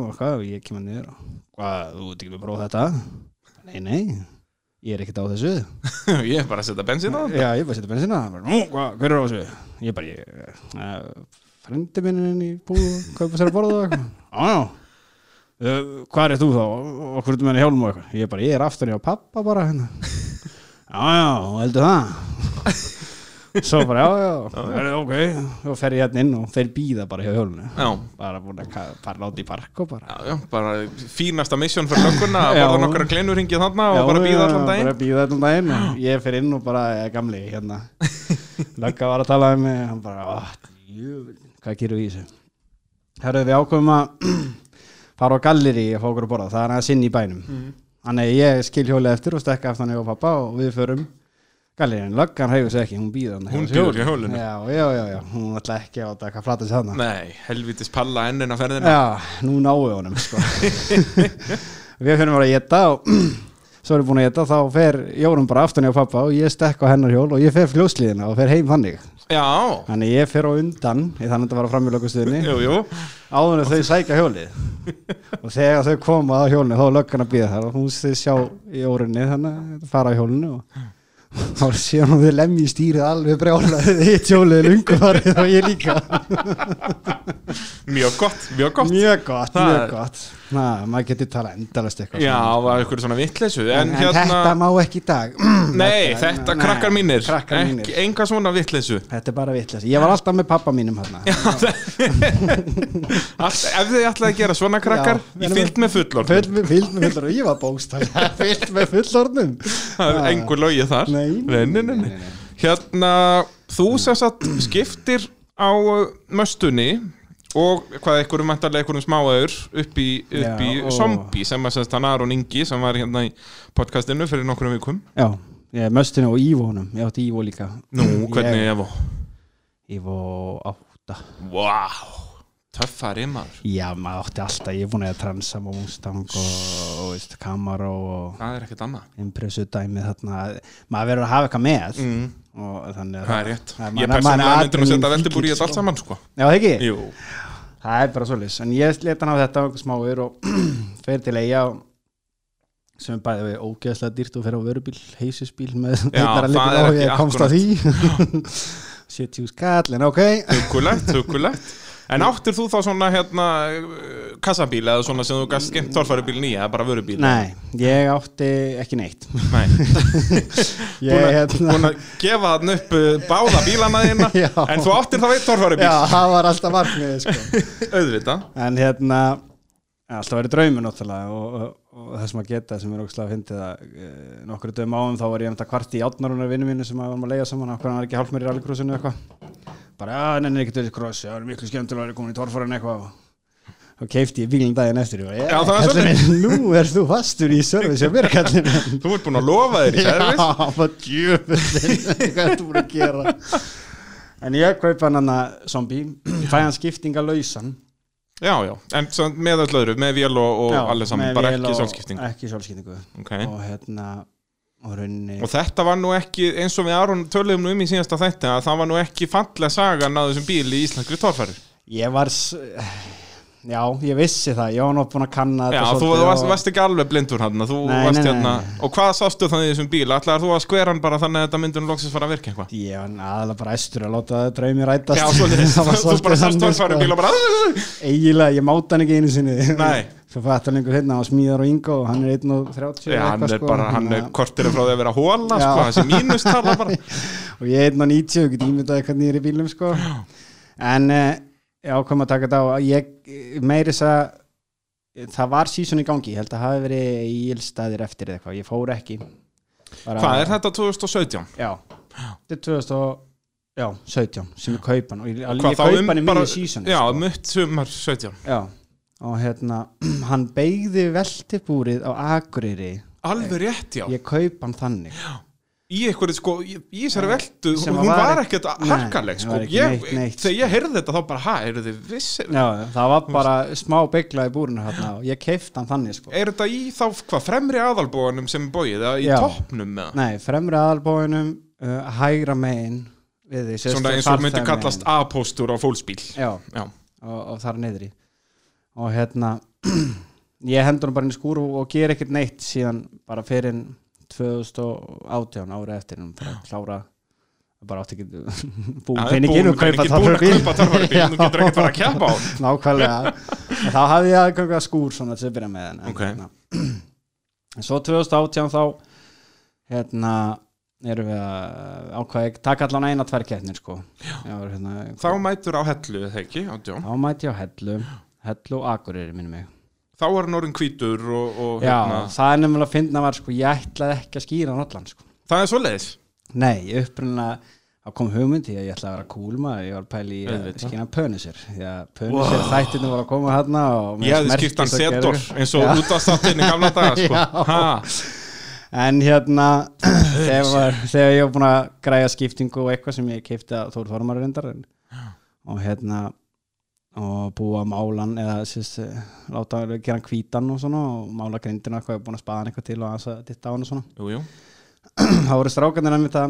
og ég kemur niður. Hvað, þú ert ekki með próf þetta? Nei, nei, ég er ekkert á þessu. Ég er bara að setja bensin á já, ég er bara að setja nú, hvað, hver er á þessu? Ég er bara, uh, frendi minn inn í búð, kaupa sér að borða já, já hvað er þú þá? Og er þú með henni hjálm og eitthvað? Ég er bara, ég er aftur hjá pappa bara hérna. Já, já, heldur það? Svo bara, já, já, já. ok, og fer ég hérna inn og þeir býða bara hjá hjálminu. Já, Bara búin að fara láti í park og bara. já, já, bara fínasta mission fyrir lögguna að Já. borða nokkra kleinurringið þarna og bara býða allan daginn Bara býða allan daginn og ég fer inn og bara, ég gamli, hérna. Lögga var að tala um mig, hann bara, "Ah, jöfull, hvað gerum við í þessu? Herru, við ákveðum að fara á galleri að fá okkur að borða, það er að sinni í bænum. Mm. Þannig að ég skil hjólið eftir og stekka aftan hjá pappa og við förum gallerín, löggan hreyfur sig ekki, hún býður hann Hún bíður hjá hjólinu. Já, já, já, já, hún ætla ekki á þetta hvað flata sér hana Nei, helvitis palla ennin á ferðina Já, nú náu honum sko. Við fyrir bara að geta og svo erum við búin að geta þá fer Jórun bara aftan hjá pappa og ég stekka á hennar hjól og ég fer fljósliðina og fer heim þannig. Já, Þannig ég fer á undan, ég þannig að þetta var að framjölökustuðinni jú, jú. Áður en þau sækja hjólið. Og þegar þau koma á hjólinu þá er löggan að býða þar og hún þau sjá í órinni þannig að fara á hjólinu og þá séu hún við lemji stýrið alveg brjálaðið hitt hjólið lungu farið og ég líka. Mjög gott, mjög gott. Mjög gott, Það mjög er- gott Na, maður getur tala endalast eitthvað Já, svona. var ykkur svona vittleysu en, En, en hérna þetta má ekki í dag. Nei, þetta, nei, krakkar mínir. krakkar mínir. Ekki, enga svona vittleysu þetta er bara vitlega ég var alltaf með pappa mínum hérna Ef þið ætlaði að gera svona krakkar Já, erum fyllt með fullor fyllt með, fullorðnum. Ég var bókstæð fyllt með fullorðnum. Það er engur lögið þar. Nei. nei. Hérna, þú sem sagt skiptir á möstunni og hvað einhverjum mæntarlega einhverjum smáaður upp í, upp í Já, og- zombie sem að sérst hann Aron Ingi sem var hérna í podcastinu fyrir nokkrum vikum. Já, ég er möstinu og Ívo honum. Ég átti Ívo líka. Nú, hvernig Evo? Ívo átta. Wow, töffari maður. Já, maður átti alltaf, ég er búin að transa með Mustang og, og Camaro og Það er ekkert annað. Impressu dæmið þarna. Maður verður að hafa eitthvað með. Mm, og þannig að Það Ég persónulega er myndir að setja veltibúr í þetta allt sko. saman sko. Já, ekki? Jú, það er bara svolítið en ég leta hann á þetta og smáur og fer til eiga og sem er bæði við ógeðslega dýrt og fer á vörubíl heisisbíl með er á, ekki ég komst að því. 70 skall en ok. Hugulegt, hugulegt En áttir þú þá svona hérna uh, kassabíl eða svona sem þú gast skemmt torfæribíl nýja eða bara vörubíl? nei, ég átti ekki neitt Nei. ég Búin hérna að gefa hann upp uh, báða bílana þína. En þú áttir þá eitt torfæribíl já, það var alltaf markmið sko. Auðvitað en hérna alltaf verið draumur náttúrulega og, og, og það sem að geta sem er ógslag að fyndi það e, nokkru dögum áum þá var ég þetta kvart í átnarunar vinnu mínu sem að varum að leiða saman. Okkur hann var ekki hálf mér í rallycrossinu eitthvað? Bara já, nenni ekki til cross, það er miklu skemmtilega að vera komin í torfóran eitthvað. Og og keifti ég bílinn daginn eftir og ég, það er minn, nú er þú fastur í service hjá mér kallinn minn Þú ert búin að lofa þér í servis Já, bara djöfullin Hvað ertu búin að gera? En ég kaupa hann að zombie Fæ hann skiptinga lausan Já, já, en með öll öðru, með vél og, og allir saman, bara ekki og- sjálfskipting. Ekki sjálfskiptingu. Okay. Og hérna Og Og þetta var nú ekki, eins og við Aron töluðum nú um í síðasta þætti að það var nú ekki fallega sagan að þessum bíl í íslenskri torfæri Ég var Já, ég vissi það Ég var nú búin að kanna Já, þetta svolítið þú varst, og- varst ekki alveg blindur hann hérna, og hvað sástu þannig í þessum bíl? Ætlaðar þú að skvera hann bara þannig að þetta myndur loksins fara að virka eitthvað? Ég var aðalega bara æstur að láta draumi rætast. Já, var þú bara sást torfæri sko. bíl og bara Eiginlega, ég máta hann ekki einu sinni. Nei. Svo fattar lengur hérna á smíðar og Ingo og hann er 1.30 Já, hann er sko, bara, hann er kortir frá því að vera hóla, Já. sko, þessi mínustala bara. Og ég er 1.90 og get ímyndaði hvernig ég er í bílum sko. en uh, ég ákvæm að taka þetta á. Ég meiri þess að það var sísun í gangi, ég held að hafi verið í ilstaðir eftir eða eitthvað, ég fór ekki. Bara, Hvað er þetta 2017? Já, þetta er 2017 sem ég kaupa hann og ég, ég Hvað, þá kaupa um í miðju sísun Já, sko. mutt sumar 17 Já, og hérna hann beigði veltibúrið á Akureyri. Alveg rétt, já, ég kaupa hann þannig í einhverju sko, í í þessari veldu hún var var ekkert harkaleg sko. ég, neitt, neitt. þegar ég heyrði þetta þá bara, ha, eru þið vissir? Já, það var bara smá byggla í búrinu hérna og ég keifti hann þannig sko. Er þetta í þá, hvað, fremri aðalbóðanum sem bóið, eða í Já. toppnum með Nei, fremri aðalbóinum uh, hægra megin við því svona eins og myndi kallast A-póstur á fólksbíl. Já, já, og, og þar niðri. Og hérna ég hendur hann bara inn í skúr og, og ger ekkert neitt síðan bara fyrir 2018 ári eftir hann fyrir að klára bara átti ekki búin peningin og kaupa Já. þú getur ekkert fara að keppa á nákvæmlega. En þá hafði ég aðganga skúr svona til að byrja með en, Ok. hérna, en svo 2018 þá hérna erum við að ákvæði taka allan eina tvær keppnir sko. Hérna, þá mætur á hellu, eða ekki, þá mæti ég á hellu. Hellu og akureyri minni mig þá er hann orðin hvítur og, og Já, hérna, það er nefnilega að finna var sko, ég ætlaði ekki að skýra nollan sko. það er svoleiðis? Nei, upprunnilega þá kom hugmynd í að ég ætlaði að vera maður ég var að pæli í að skýna pönisir því að pönisir wow. þættinu var að koma hérna og ég hefði skipt hann setor eins og út af státtinni gamla daga sko. En hérna þegar, var, þegar ég var búin að græja skiptingu og eitthvað sem ég keipti að Þór Þormar reyndar en, og hérna og búa málan eða sérst, láta hann gera hann hvítan og svona og mála grindina eitthvað, búin að spaða hann eitthvað til og aðeins að ditta á hann og svona jú, jú. þá voru strákanir að mynda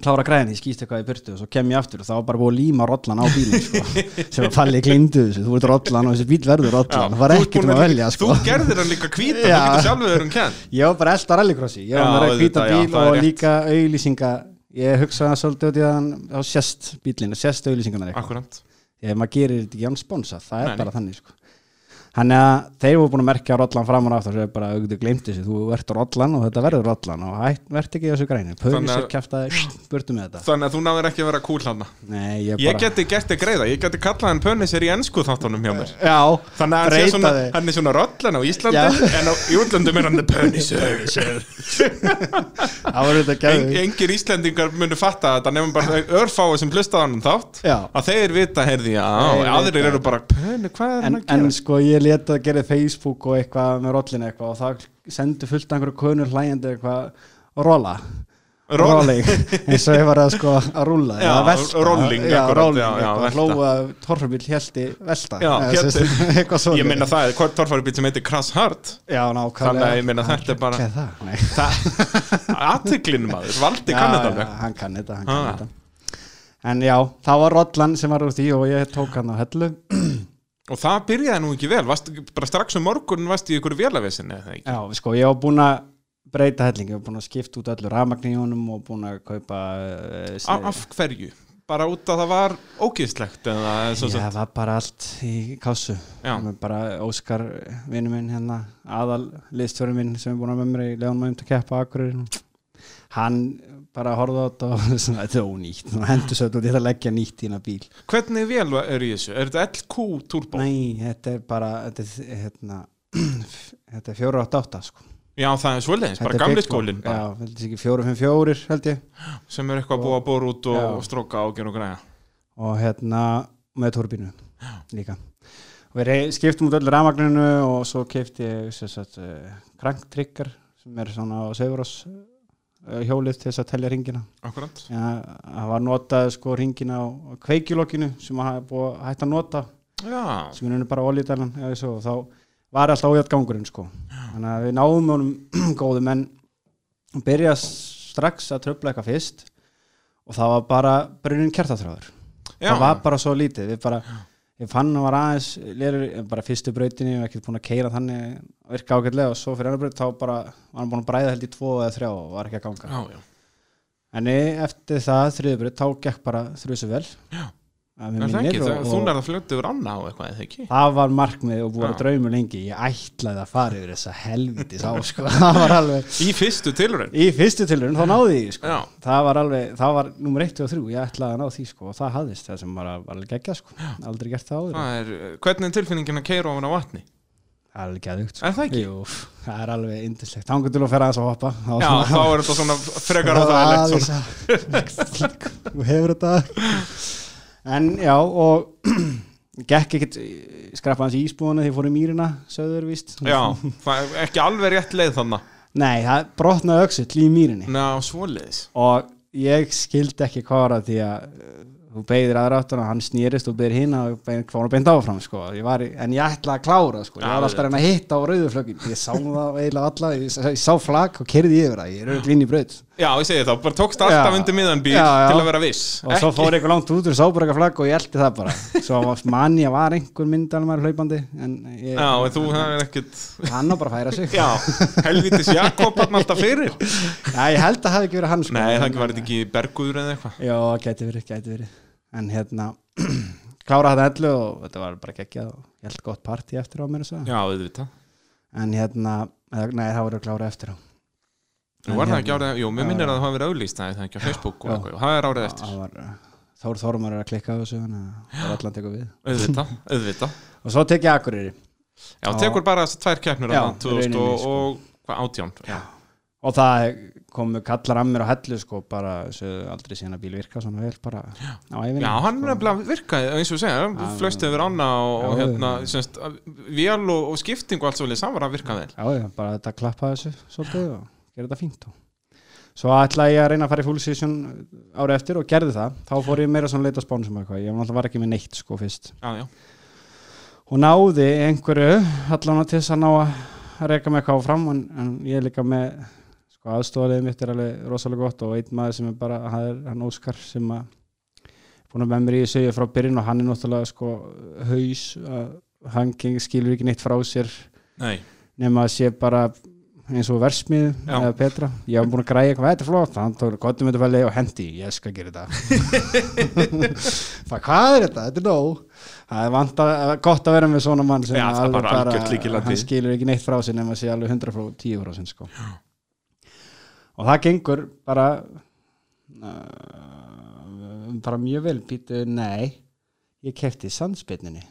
klára græðin, ég skýst eitthvað í burtu og svo kem ég aftur og þá var bara búið að líma rollan á bílinn sko, sem að falli glindu þessu þú ert rollan og þessi bíl verður rollan það var ekkert um að velja sko. þú gerðir hann líka hvítan, þú Já. getur sjálfur þeir um kenn var bara elda rallycrossi ég var Já, bara að já, bíl og rétt. líka auðlýsinga ég hugsaði svolítið út í að þá sést bílinn, sést auðlýsingarnar eitthvað akkurant ef maður gerir þetta ekki án sponsa, það er nei. bara þannig sko. Þannig að þeir voru búin að merkja rollan fram og aftur og bara auðvitað glemt þessu, þú ert rollan og þetta verður rollan og hætt, verður ekki þessu græni. Þannig Pönisir að- kæftaði, burtu með þetta. Þannig að þú náður ekki að vera cool hann Nei, ég ég bara geti gert þig greiða, ég geti kallað hann pönnisir í ennsku þáttunum hjá mér. Já, þannig að svona, hann er svona rollan á Íslandi Já. en á, í útlöndum er hann pönnisir það var þetta en, gæði engir Íslendingar munu fatta þetta nefnum bara örfáa sem hlusta hann þátt. Já. að þeir vita, heyrði, já, Er hann að gera Facebook og eitthvað með rollin eitthvað og það sendi fullt einhverju konur hlægjandi eitthvað Roll- rolling eins og ég var að sko að rúlla Já, velta. rolling, já, rolling hlóa torfabíl hélti velta Já, svona ég minna það er hvort torfarubíl sem heitir Crash Hard já, nákvæmlega Þannig að ég meina, þetta er bara- það? Nei. aðtiklinn maður, valdi Já, kannið já, hann kann þetta, hann Ah. kann þetta en já, það var rollan sem var úr því og ég tók hann á hellu og það byrjaði nú ekki vel, varst, bara strax um morgun varst í ykkur vélavesinni eða ekki? Já, sko, ég var búinn að breyta helling, ég var búinn að skipta út öllu honum og búinn að kaupa uh, af hverju? bara út að það var svo, Já, það var bara allt í kásu bara Óskar vinnu minn hérna, aðal liðstjóri minn sem er búinn að með mér í Leon Mæmt að keppa akkurir hann bara horfði á þetta og svona, þetta er ónýtt og hendur svo þetta og þetta leggja nýtt í hérna bíl hvernig vél er í þessu? er þetta LQ Turbo? Nei, þetta er bara þetta er, hérna, þetta er 488 sko. já það er Þetta bara er gamli skólinn bara, Já, heldur ekki 454 held ég sem er eitthvað að búa að bóra út og, Já. og stróka og gera og græja og hérna með turbínu líka og við skiptum út öllu rafmagninu og svo kefti ég uh, kranktryggar sem er svona á uh, hjólið til þess að telja ringina akkurat. Ja, það var notað sko ringina á kveikjulokkinu sem að hafa búið hætta að nota já, sem er bara svo og þá var alltaf ójátt gangurinn sko þannig að við náðum honum góðum en byrja strax að tröfla eitthvað fyrst og það var bara brunin kertaþráður. Já. það var bara svo lítið við bara, ég fann að var aðeins lérur, bara fyrstu brautinni og ekki búin að keira þannig virka ágætlega og svo fyrir annar braut þá bara var hann búin að bræða held í tvo eða þrjá og var ekki að ganga já, já. en eftir það þriðu braut þá gekk bara þrjusu vel Já. Er það minnir ekki, þú nærða að fljóta yfir annað á eitthvað eða ekki það var markmið og búið að Já. draumur lengi ég ætlaði að fara yfir þessa helvitis á sko. alveg í fyrstu tilurinn í fyrstu tilurinn þá náði ég sko. Það var alveg, það var nummer 1 og 3 ég ætlaði að ná því sko og það hafðist það sem var, alveg geggjað sko aldrei gert það áður er, eh, hvernig er tilfinningin að keira ofan á vatni? það er alveg geðugt sko. Er það ekki? Jú, það er alveg indislegt þangur til að ferða aðeins að hoppa Já, þá er þetta svona frekar á það þú hefur þetta en já og gekk ekkert skrappa hans í ísbúinu því ég fór í mýrina söður víst. Já, ekki alveg rétt leið þannig nei, það brotnaði öxull í mýrinni. Ná, og ég skildi ekki hvað var það því að uh, þú beigðir aðra áttur og hann snýrist og beigðir hinn og fór að beint áfram sko. ég var, í- en ég ætla að klára sko. ég var alltaf að reyna að hitta á rauðuflögin ég sá það eiginlega alla ég, ég sá flagg og kerði yfir það, ég er auðvitað inn í braut. Já, ég segi þá, bara tókst alltaf undir miðan bíl Já, já. til að vera viss. Og svo fór eitthvað langt út og sá bara eitthvað flagg og ég eldi það bara. Svo manni að var einhver myndalmar hlaupandi en ég, já, en þú, er ekkert hann á bara færa sig. Já, helvitis Jakob hann alltaf fyrir. Já, ég held að það hafi ekki verið hann sko. nei, það ekki var þetta ekki berguður eða eitthvað? Já, gæti verið, gæti verið En hérna, klára þetta ellu og þetta var bara geggjað og ég held gott partí eftir á mér já, auðvitað. En hérna, nei það voru klára eftir á. Nú var það ekki árið, jú, mér minnir að það hafi verið auðlýst það er það ekki á Facebook og eitthvað, það er árið eftir. uh, Þór Þormar er að klikka á þessu þannig að það var allan tekur við. Auðvitað, auðvitað. Og svo tek ég Akureyri. Já, tekur bara þessar tvær keppnir Já, þarna, 2000 rauninni, og, sko. átján? Já, Og það komu kallar að mér á hellu sko bara aldrei síðan að bíl virka svona vel bara á æfinni Já hann sko. virkaði, eins og segja, Já, flöst yfir ána og, og Já, hérna, já. semst, vél og, og skipting og allt svolítið saman að virka vel. Já, já, bara þetta klappa þessu svolítið og gera þetta fínt og svo ætlaði ég að reyna að fara í full season árið eftir og gerði það. Þá fór ég meira svona leita spánsum eitthvað. Ég var ekki með neitt sko fyrst. Já, já, og náði einhverju allan til þess að ná að reyka mig eitthvað áfram en, en ég er líka með sko aðstofaliðið mitt er alveg rosalega gott og einn maður sem er bara, hann er hann Óskar sem að búin að með mér í þessu frá byrjun og hann er náttúrulega sko haus að hann skilur ekki neitt frá sér nei, nema að sé bara eins og versmið Já. eða Petra. Ég hef búin að græja eitthvað, þetta er flott. Hann tók gottum þetta fæli og hendi, ég skal gera þetta. Það hvað er þetta, þetta er nóg. Það er vant að, gott að vera með svona mann sem Já, er alveg bara hann skilur ekki neitt frá sér nema að sé alveg 100 frá 10 frá sér sko. Og það gengur bara uh, bara mjög vel býtu, nei ég kefti sandspinninni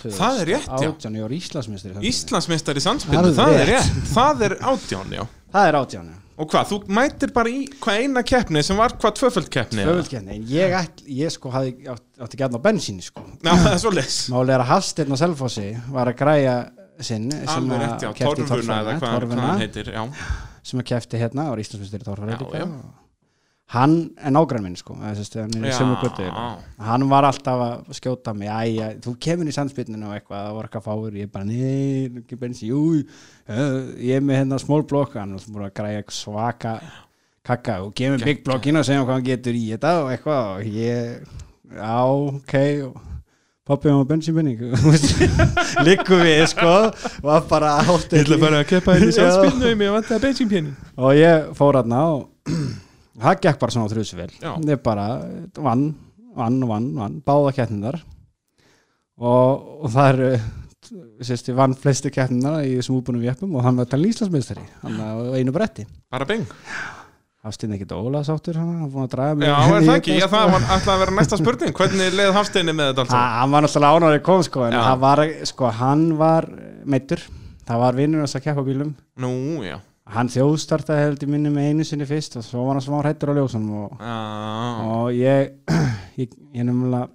Það er rétt, já. átján, ég var Íslandsmeistari. Íslandsmeistari sandspinnu, Alveg það er rétt. rétt. Það er átján, já. Það er átján, já. Og hvað, þú mætir bara í hvað eina keppni sem var hvað tvöföld keppni eða? Tvöföldkenni, en ég, ég sko hafði átt, átti gætna á bensíni sko. Já, það er svo leys Máli er að Hafsteinn og Selfossi var að græja sinn Alveg rétt, já, torfuna eða hvað, hann heitir Já, sem að kefti hérna og Íslandsmyndstur og hann er nágrann minn sko sérst, hann var alltaf að skjóta mig æja, þú kemur í sandspyrninu og eitthvað það var eitthvað fáur, ég bara nei, ekki bensi, jú uh, ég er með hérna small block. Hann búin að græja svaka kakka og kemur big blockin og segja hvað hann getur í þetta og eitthvað og ég, já, ok. og pappi var bensinbynning líku við sko var bara átt að keppa inn í sandspyrnu, mér vant að bensinpjeni og ég fór hann og það gekk bara svona á þrjusvel ég bara vann, vann, vann, vann báða kettnindar og, og það eru sérst, ég vann flestu kettnindar í þessum útbúnum vjöppum og hann var talin Íslandsmeistari hann á einu bretti. Bara bing Hafsteinn ekkert Óla sáttur hann hann búin að draga mig Já, er í það ekki? Þetta, það sko. var alltaf að vera næsta spurning. Hvernig leið Hafsteini með þetta allt Ha- saman? hann var náttúrulega ánárið kom sko en það var, sko, hann var meittur það var vinnur þess að keppa bílum. Nú, já. Hann þjóðstartaði held ég minni með einu sinni fyrst og svo var hann smá hrættur á ljósunum og Já, og ég ég, ég nefnilega eh,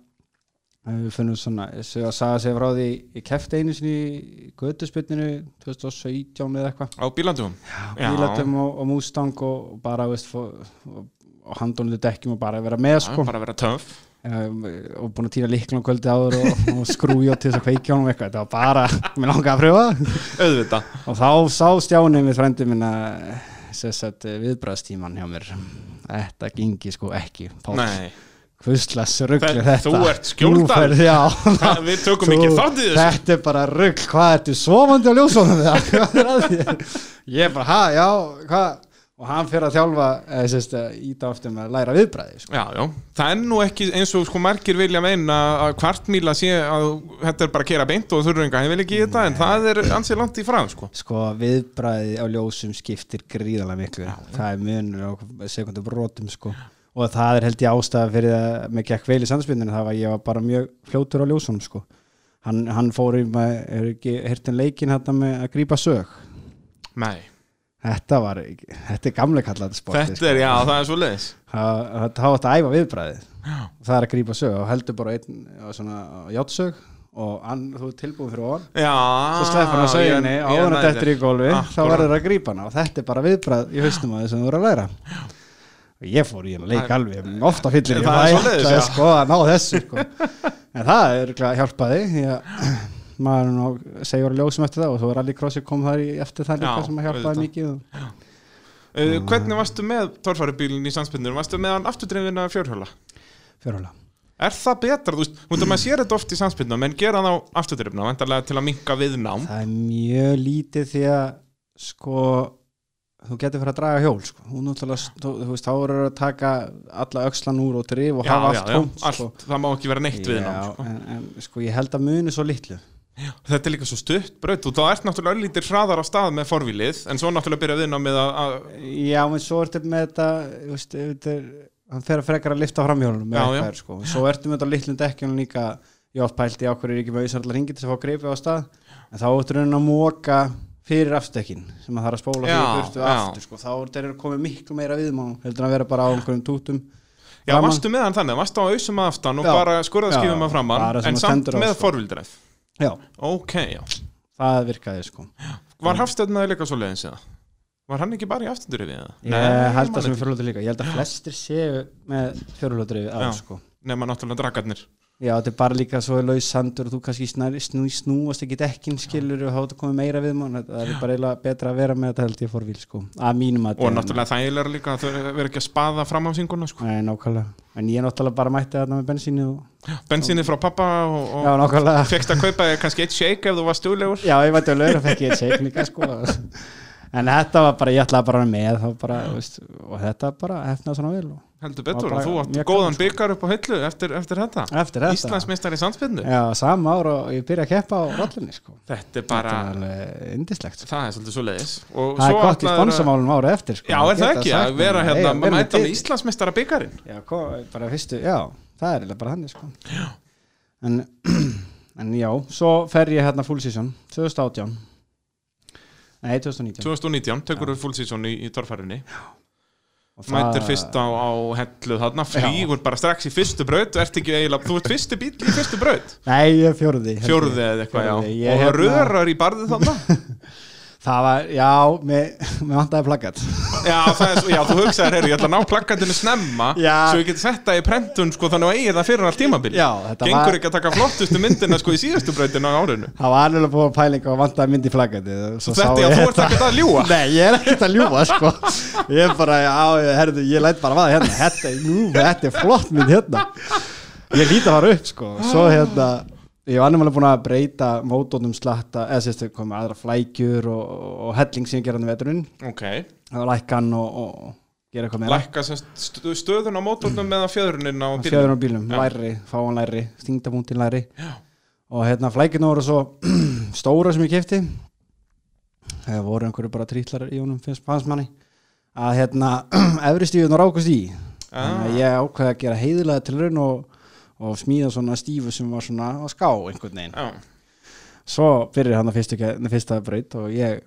við finnum svona, þessu að saga sig frá því ég kefti einu sinni í göduspytninu 2017 eða eitthvað. Á bílandum bílatum og, og Mustang og bara veist, og, og handónlu dekkjum og bara vera með sko. Bara vera töff. Um, og búin að týna líklan kvöldi áður og, og skrúja til þess að kveikja honum eitthvað. Þetta var bara, mér langaði að pröfa. Auðvitað. Og þá sá stjáni með frændi minna viðbræðstíman hjá mér. Þetta gengi sko ekki. Páll. Nei, hvuslas ruggli Þe- þetta? þú ert skjóldar. Já, við tökum ekki þátt í þessu. þetta er bara rugg, hvað ertu sofandi á ljósónum Hvað er ég bara, ha, já, hvað? Og hann fyrir að þjálfa eða sérst að íta aftur með að læra viðbræði sko. já, já. Það er nú ekki eins og sko margir vilja meina að kvartmíla sé að þetta er bara að kera beint og þurrunga Ég vil ekki í þetta en það er ansið langt í frá sko. Sko viðbræði á ljósum skiptir gríðalega miklu. Það er munur á sekundu brotum sko og það er held ég ástæða fyrir að með gekk vel í samspindinu það var ég var bara mjög fljótur á ljósunum sko. Hann, hann fór í hirtin leikin hérna með að grípa sög? Nei, þetta var, þetta er gamle kallað sporti þetta sko. er, já, það er svo leiðis það átt að æfa viðbræðið það er að grípa sög og heldur bara einn svona játsög og hann, þú er tilbúin fyrir Já. Svo sleppur hann að söginni ég- á ég hann næ að þetta er í gólfi þá verður það að grípa hana og þetta er bara viðbræð í haustum að þessum þú voru að læra. Og ég fór í hann leik Það- alveg ofta fyllir ég er ætlaði já. sko að ná þessu sko. en það er hjálpaði að maður nú segjur að ljósum eftir það og svo er allir krossi kom þar í eftir það líka Já, sem að hjálpaði mikið. Uh, hvernig varstu með torfæribílinn í samspennur? Varstu með hann afturdreifina fjórhjóla? fjárhóla Er það betra? Þú veist, þú veist að maður sér þetta oft í samspennum en gera það á afturdreifina, vantarlega til að minka viðnám þú getur fyrir að draga hjól sko. þú, þú veist, þá eru að taka alla öxlan úr og drif og hafa allt tómt allt, sko. það má ekki vera neitt viðnám Já, sko. en, en sko ég held að muni svo litlu Þetta er líka svo stutt braut og þá ert náttúrulega öllítir hraðar á stað með forvílið en svo náttúrulega byrja viðnámið að, að Já, en svo ertu með þetta þú veist, þetta er, hann fer að frekar að lifta framhjólunum með Já, já. eitthvað, sko. svo ertu með þetta litlum dekkjunum líka ég oft pælti á hverju er ekki með auðsarlega ringi til að fá greipi á stað en þá ertu raunin að móka fyrir afstekkin sem að það er að spóla Já, fyrir burtu aftur sko. þá er þeir komið miklu meira viðmán heldur að vera bara á einhverjum tútum Já, Framan. varstu með hann þannig, varstu á ausum að aftan og Já. bara skurðaskifum að framann en samt með forvildræð Já, Ok, já það virkaði sko Var Hafstæðnaði líka svo leiðins eða? Var hann ekki bara í aftundurifið eða? Ég held man að sem fjörlóttur líka Ég held að flestir séu með fjörlóttur Já. að sko Nefna náttúrulega dragarnir Já, þetta er bara líka svo laus sandur og þú kannski snær, snú, snúast ekki dekkin skilur og þá er komið meira við mann. Það er bara eiginlega betra að vera með þetta held ég fór vil sko, að mínum að Og náttúrulega þægilega líka að þau verður ekki að spaða fram á singuna sko. Nei, nákvæmlega, en ég náttúrulega bara mætti þarna með bensínu og, Bensinni frá pappa og, já, og nákvæmlega. fegst að kaupa kannski eitt shake ef þú varst stúlegur Já, ég mætti að lögur og fekk ég eitt shake líka sko en þetta var bara, ég ætlaði bara að með bara, veist, og þetta bara hefnaði svona vel og Heldur betur og þú átt góðan sko. byggar upp á hillu eftir, eftir þetta þetta Íslandsmeistar í sandspinnu Já, sama ár og ég byrja að keppa á rollinni sko Þetta er bara, indislegt sko. það er svolítið svo leiðis Og Það er gott í sponsamálum ára eftir sko. Já, er það ekki að vera hérna að mæta með til. Íslandsmeistara byggarinn Já, bara fyrstu, já, það er bara þannig sko. en, en já, svo fer ég hérna full season 2018 Nei, 2019 2019, tekur við full season í, í torfærinni Mætir fyrst á, á hellu þarna Flýgur bara strax í fyrstu braut Ert ekki eiginlega, þú ert fyrsti bíl í fyrstu braut? Nei, ég er ég. Fjóruði eða eitthvað, já. Og hérna- rörar í barðið þarna Það var, já, mér, vantaði plaggat Já, er, svo- já, þú hugsaðir, herri, ég ætla að ná plakkatinu snemma Já. Svo ég geti sett það í prentun, sko, þannig að eigið það fyrir all tímabil. Gengur var ekki að taka flottustu myndina, sko, í síðustu brautinu á árinu. Það var alveg búin að pælinga og vantaði mynd í plaggatið Svo þetta, já, þú ert ekkert að ljúga. Nei, ég er ekkert að ljúa sko. Ég er bara, já, ég, herrðu, ég læt bara vaða hérna. Þetta, er- nú, þetta er flott mynd hérna. Ég líti að fara upp sko. Svo hérna, ég var nefnilega búin að breyta mótónum slatta, eða sérstu komið aðra flækjur og, og helling sem ég gera hann í veturinn. Ok, Það var lækkan og, og gera eitthvað meira. Lækka stu- stöðun á mótornum eða fjöðrunin á bílnum? Fjöður á bílum, læri, fáan læri, stingdapunktin læri. Já. Og hérna flækjurna voru svo stóra sem ég kefti Það voru einhverju bara trítlar í honum finnst fannst manni. Að hérna efri stífun og rákast í að ég ákveði að gera heiðilega til raun og, og smíða svona stífu sem var svona á ská einhvern veginn. Já, Svo byrjar hann að fyrsta braut og ég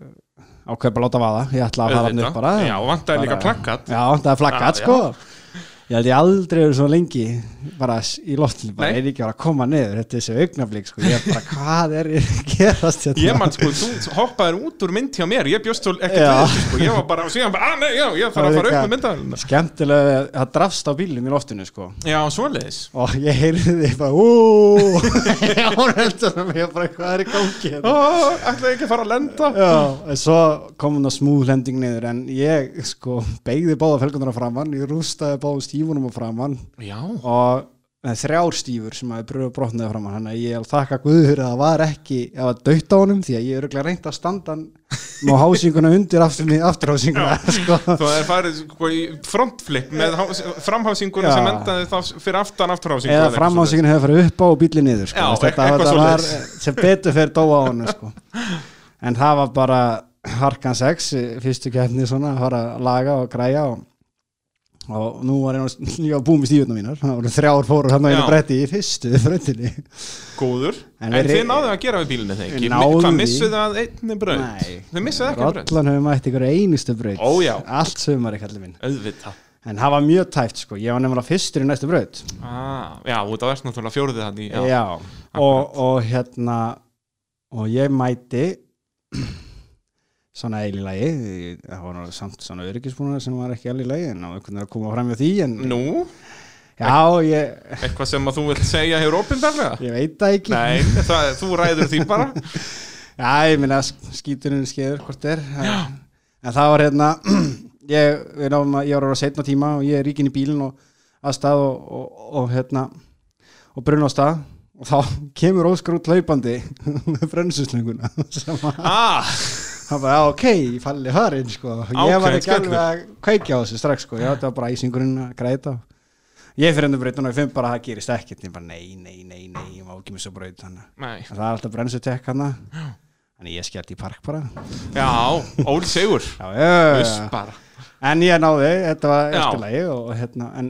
ákveði bara að láta vaða. Ég ætla að fara hann upp bara. Já, og vantaði líka plakkat Já, það er flaggat Já, sko Ég held ég aldrei verið svo lengi bara í loftinu, bara er ekki að fara að koma niður. Þetta er þessi augnablík sko, ég er bara hvað er að gerast hérna? Ég man sko, þú hoppaðir út úr mynd hjá mér. Ég bjóst svo ekki Já. þessu sko. Ég var bara, og síðan bara, að nei, já, ég þarf Það að fara með myndaðalina Skemmtilega, það drafst á bílum í loftinu sko. Já, svoleiðis. Og ég heyrði því bara úúúú ég var heldur um ég bara hvað er í gangi hérna? Ætlaði ekki sko á stífunum á framann Já, og þrjár stífur sem að bröðu brotnaði framann þannig að ég þakka Guður að það var ekki að var á honum því að ég er örugglega reynt að standa með hásinguna undir aftur, afturhásinguna sko. þú er farið sko í frontflip með hás- framhásinguna sem endaði þá fyrir aftan afturhásingu eða framhásinguna hefur farið upp á og bílið niður sko. Já, þetta, var svoleiðis. sem betur fyrir dóa á honum sko. en það var bara harkan 6 fyrstu keppni svona að fara að laga og græja og, og nú var ég, ég var búið með stífuna mínar. Það voru þrjár fórur hann á einu bretti í fyrstu fröndinni Góður, En en, þið náðu að gera við bílinni þegar ekki? Hvað missuðu að einni? Nei. Þið missuðu ekki að braut? Rollan hefur mætt ykkur einustu já. Allt sömari kallið minn. Auðvitað. En það var mjög tæft sko, ég var nefnilega fyrstur í næstu braut. Ah, Já, það er náttúrulega fjóruðið hann í já, Já, og, og hérna og ég mæti svona eil í lagi það var nú samt svona öryggisbúnar sem var ekki alveg í lagi en á einhvern veginn að koma fram með því en Nú, já, ég, eitthvað sem að þú vilt segja hefur opinberlega? Ég veit það ekki. Nei, það, þú ræður því bara. Já, ég minna skíturinn skeður hvort er. En, en það var hérna ég, við náum að ég var vera setna tíma og ég er ríkin í bílinn og að stað og, og, og hérna og brunn á stað. Og þá kemur Óskar út laupandi með brennsuslönguna sem að Ah, hann bara, ok, ég falli hörinn sko. ég var ekki alveg að kveikja á þessu strax sko. ég átti að bara æsingurinn að græta. Ég fyrir endur breytun og ég finn bara að það gerist ekkert. Ég bara, nei, nei, nei, nei, ég má ekki missa nei. Að það er alltaf brensutek hann þannig ég skellt í park bara. Já, ól sigur. Já, já, Uss já. bara en ég náði, þetta var eftir lagi og hérna, en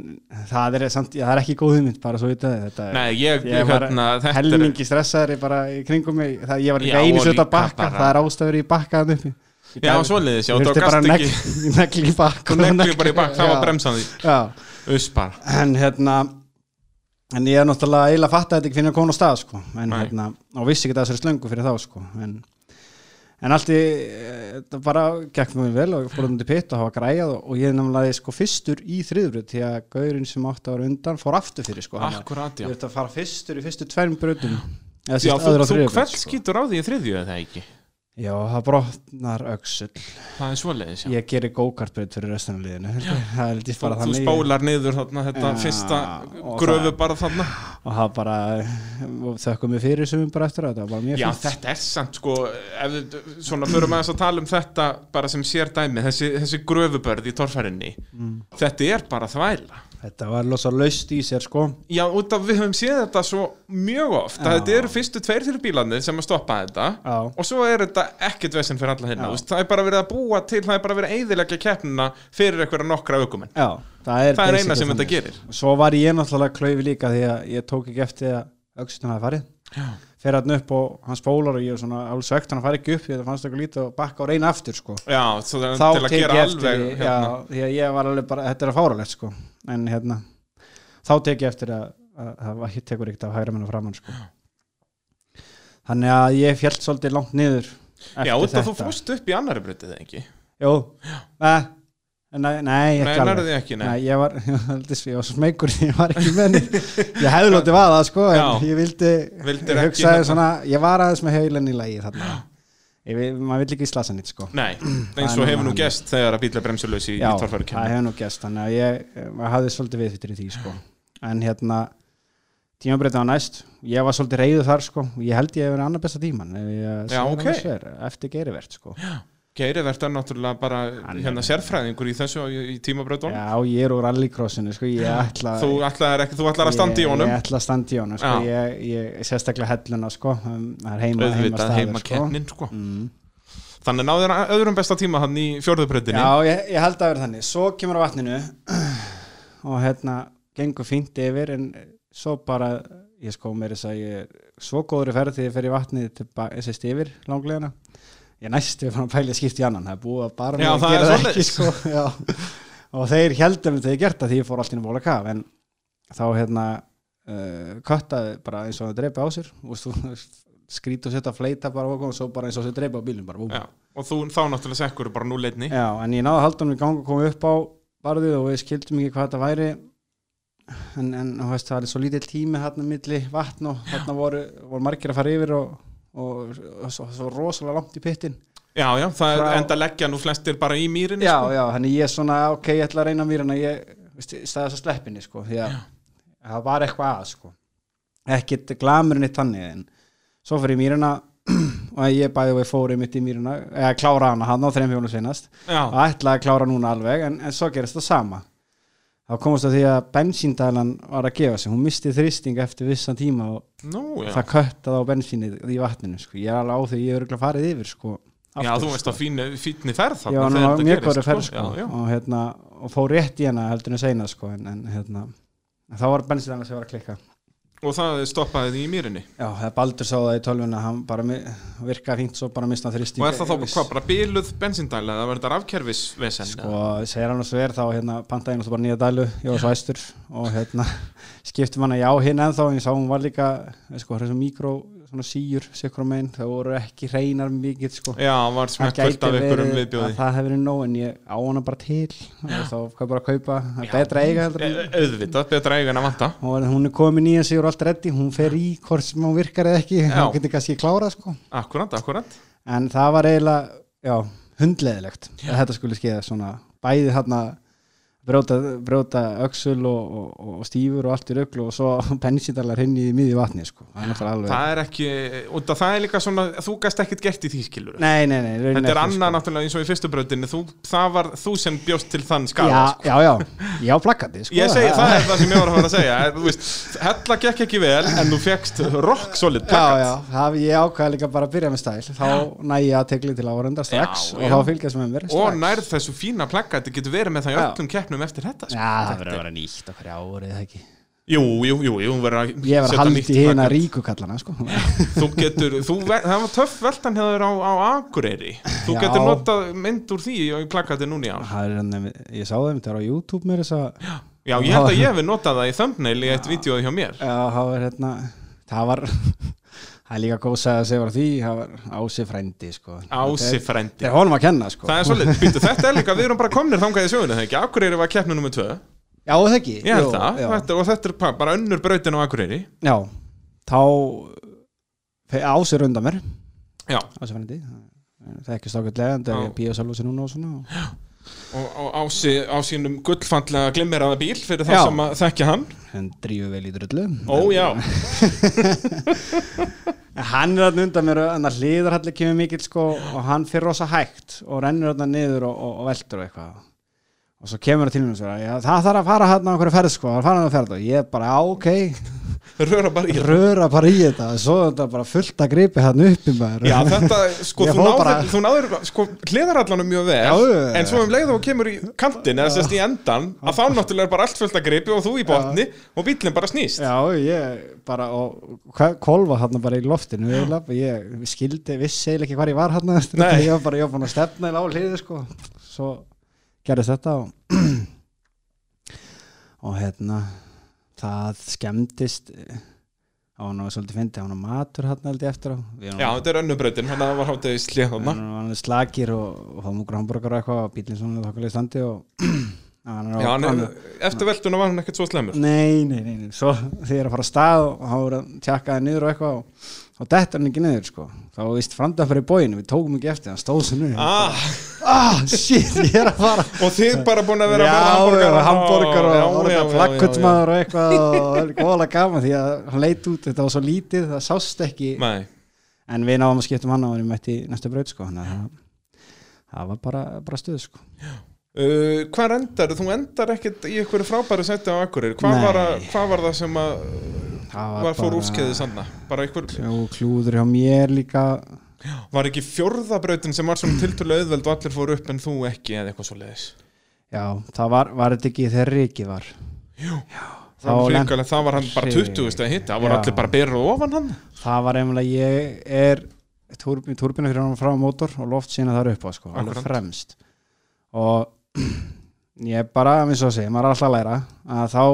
það er samt, já, það er ekki góð hugmynd bara svo vitað er- ég, ég var hérna, þetta er helmingi stressaðri bara í kringum mig. Það, ég var líka einu þetta líka bakka bara- það er ástafur í bakkaðan uppi. Já, svoleiðis, já, þú gast að ekki negli, negli í bakk Þú negli bara í bakk, það var bremsan því bara. En hérna en ég er náttúrulega eiginlega að fatta þetta ekki fyrir að koma á stað sko. en hérna, og vissi ekki að þessari slöngu fyrir þá sko. en, en allt í eh, þetta bara gekk mjög vel og fór til pitt og hafa græjað og, ég nefnilega sko fyrstur í þriðbröð því að gaurinn sem átti að vera undan fór aftur fyrir sko. Akkurat, já. Ég þurfti að fara fyrstur í fyrstu tveim bröðum Já, þú, þú braut, kveld skýtur á því í þriðju eða ekki já, það brotnar öxull Það er svoleiðis, já. Ég gerir gókartbröð fyrir restan af liðinu. Þú, þú spólar niður þarna, þetta Já, fyrsta gröfu það- bara þarna. og það bara þökkum við fyrir sem bara eftir þetta var bara mjög Já, fínt. þetta er samt sko ef við svona förum aðeins að tala um þetta bara sem sér dæmi, þessi, þessi gröfubörð í torfærinni. Mm. þetta er bara þvæla Þetta var losa laust í sér sko. Já, út af við höfum séð þetta svo mjög oft að þetta eru fyrstu tveir fyrir bílarnir sem að stoppa þetta Já, og svo er þetta ekkert vesinn fyrir alla hérna það er bara verið að búa til, það er bara verið að eyðilegja keppnina fyrir einhverja nokkra aukumenn já það er, Það er eina sem þetta þannig. gerir. Svo var ég náttúrulega klaufi líka því að ég tók ekki eftir að aukstunum hafi farið. Já. Fer hann upp og hann spólar og ég er svona alveg sögt hann fari ekki upp því að það fannst eitthvað lítið og bakka og reyna aftur sko. Já, það Þá til að tek gera ég eftir alveg því, hérna. að ég var alveg bara, þetta er að fáralegt sko. En hérna, þá tek ég eftir að að það var- tekur ekkert af hægra menn og framann sko. Þannig að ég fjallt svolítið langt niður Já, af þú fórst upp í annari breytið ekki? Jú, nei, nei, nei, Nei, alveg. nærði ekki, nei, Nei, ég var, ég var svo smeykur ég var ekki með henni ég hefði lótið vaða sko en Já. ég vildi, Vildir ég hugsaði hérna- svona ég var aðeins með heilin í lagi þarna. Ég, maður vill ekki slasa nýtt sko. Nei, eins og er hefur nú gest þegar að bíla bremsulös í, í Já, það hefur nú gæst þannig að ég, maður hafði svolítið viðfittir í því sko. En hérna tímabreyta var næst, ég var svolítið reyðu þar sko, ég held ég hef verið annar besta tíman ef ég Já, segir ok. annars ver, eftir geirivert sko Geiri verðt er náttúrulega bara hérna sérfræðingur í þessu í, í tímabröðunum Já, ég er úr rallycrossinu sko, ég ætla Þú ætlar, ekki, þú ætlar að standa í honum Ég ætla að standa í honum sko. Ég, ég, sérstaklega helluna sko. um, það er heima, heima staður heima sko. kennin sko. mm. Þannig náður öðrum besta tíma hann í fjórðubröðinni Já, ég, ég held að vera þannig Svo kemur á vatninu og hérna gengur fínt yfir en svo bara ég sko mér þess að ég er svo góður í ferð ég næstu fann að pæli að skipta í annan. Það er búið að bara Já, að er gera það ekki sko, og þeir heldum þegar ég gert það því ég fór alltaf í móla kaf en þá hérna uh, köttaði bara eins og það dreipa á sér. Og þú skrít og setja fleita bara og svo bara eins og það dreipa á bílum bara og þú þá náttúrulega sekkur bara núleitni Já, en ég náði að halda hann í gang og koma upp á barðið og við skildum ekki hvað þetta væri. En, en veist, það er svo lítill tími hérna milli vatn og hérna voru, voru margir að fara yfir og, og, svo, svo rosalega langt í pittin. Já, já, það Frá- enda leggja nú flestir bara í mýrinni Já, sko. já, þannig ég er svona, ok, ég ætla að reyna en ég, veist, staðast að sleppinni sko, því að það var eitthvað að sko. Ekkit glamurinn eitt þannig en svo fyrir mýrina og ég bæði og ég fóri mitt í mýrina eða klára hana hann á þreim fjónu sinast Já, og ætlaði að klára núna alveg en, en svo gerist það sama þá komast það því að bensíndælan var að gefa sig, hún misti þrýsting eftir vissan tíma og nú, já. það köttaði á bensínið í vatninu sko. ég er alveg á því ég er örugglega farið yfir sko, Já, aftur, þú veist sko. að fínu, fínni ferð þetta mjög gerist, góður ferð sko, Já, já, Og, hérna, og fór rétt í hana heldur en seina sko, en, en hérna, þá var bensíndælan sem var að klikka og það stoppaði því í mýrinni? Já, það Baldur sá það í tölvuna hann bara virkaði fínt svo bara mista þrýsting og er það þá hvað, bara bíluð bensíndæla eða verður þetta rafkerfisvesen Sko, segir hann og svo er þá hérna pantaði náttúrulega bara nýja dælu, ég var svæstur og hérna skiptum hann að já hinn ennþá en ég sá hún var líka sko, mikró, svona síur, megin það voru ekki hreinar mikið sko. Já, var smekkfullt af ykkur um að viðbjóði það hefði verið nóg en ég á hana bara til. Og þá hvað bara að kaupa, það er betra að eiga heldur en auðvitað, betra eiga en að vanta. Og hún er komin nýja sig og allt reddi hún fer í hvort sem hún virkar eða ekki. Já. þá getur kannski klárað sko. Akkurat, akkurat. En það var eiginlega, já, hundleðilegt að þetta skulle skeða svona bæði þarna brjóta öxul og, og, og stífur og allt í rögglu og svo pensindalar hinn í miði vatni sko. það er það er ekki, af það er líka svona þú gæst ekkert gert í því skilur nei, nei, nei, þetta er ekki, annað náttúrulega eins og í fyrstu brautinni þú, það var þú sem bjóst til þann sko. skala já, sko. já, já, já, plakkandi sko. Það er það sem ég var að fara að segja Hella gekk ekki vel en þú fegst rock solid Já, plakat já, það, ég ákvaði líka bara að byrja með stæl þá næ ég að tegli til árenda strax Já, og já. þá fylgjast með mér og strax. nærð þessu fína plakati það keppnum eftir þetta sko. Já, það verður að vera nýtt okkur árið, það ekki Jú, jú, jú, jú verður að Ég var setja haldið í hérna ríkukallana sko. Þú getur, þú, það var töff veltan hefur á, á Akureyri Þú Já. getur notað mynd úr því í plakati núni á Það ég sá það þetta á YouTube mér þess að Já, ég held að ég hefði notað það í thumbnail í eitt vídeo hjá mér Já, það var hérna það var það er líka góð að segja að því það var Ási frændi sko. Ási Þetta er- honum að kenna sko. Það er svolítið, býttu, þetta er líka, við erum bara komnir þangað í söguna, það ekki? Akureyri var keppnu nummer 2 Já, það ekki? Held Jú, það, já. þetta, og þetta er bara önnur brautin á Akureyri. Já, þá fe- Ási er undan mér. Já, Ási frændi. Það er ekki stókutlega en það Já. er bíósalúsi núna og svona. Og og, og á, á sínum gullfallega glimmeraða bíl fyrir það Já. sem að þekkja hann. Hann drífu vel í drullu. Ó já, En hann er þarna undan mér en að hliðarhalli kemur mikill sko og hann fyrir rosa hægt og rennur þarna niður og, og, og veldur og eitthvað. Og svo kemur það til mér og svo já, það þarf að fara hann á einhverju ferð sko það fara hann á ferð. Og ég bara, já, ok röra bara í röra bara í þetta. Svo er þetta bara fullt að gripi hann uppi maður. Já, þetta, sko, Ég þú náður, bara- þú náður sko, hliðarallanum mjög vel Já, já, já. en svo um leið og kemur í kantin eða sérst í endan, að þá náttúrulega er bara allt fullt að gripi og þú í botni og bílinn bara snýst. Já, ég bara og kolva hann bara í loftinu eiginlega. ég skildi, vissi eiginlega ekki hvað ég var hann ég var bara, ég var búin að stefna á hliði sko. Svo gerðist þetta og og hérna það skemmtist á hann var svolítið fyndi, hann var matur hann ég eftir á. Já, þetta er önnubrautin, hann var hátið í slið þarna. hann var slakir og, og fáum okkur hambúrgar og eitthvað og bílinn svona þokkulega standi og á Já, hann, hann- eftir veltuna var hann ekkert svo slemur Nei, nei, nei, nei, svo ég er að fara að stað og hann voru að tjekkaði niður og eitthvað og, og detta hann ekki niður sko. Þá vist framdæð fyrir bóinu, við tókum ekki eftir hann stóð sem niður. Ah, ah, shit, ég er að fara Og þið bara búin að vera já, að já, hambúrgar og flakkutsmaður og eitthvað og það er góðlega gaman því að hann leit út, þetta var svo lítið, það sást ekki. Nei, en við náðum að skiptum hann og við mætti í næstu braut sko. Að það, það var bara, bara stuð sko Uh, hvað endar? Þú endar ekkert í einhverju frábæru seti á Akureyri. Hvað var, að, hvað var það sem að það var fór úrskeiðið sanna? Bara einhver, og klúður hjá mér líka. Var ekki fjórðabrautin sem var svona tiltölu auðveld og allir fór upp en þú ekki eða eitthvað svo leiðis já, það var, var þetta ekki þegar Riki var? Jú, Þá það var, það var hann bara Hrik. 20 steg hitta, það voru Já. allir bara berið ofan hann. Það var einhverja ég er turbinu, fyrir hann frá mótor og loft sína þar upp á sko, alveg fremst. Og ég bara, eins og segja, maður er alltaf að læra að þá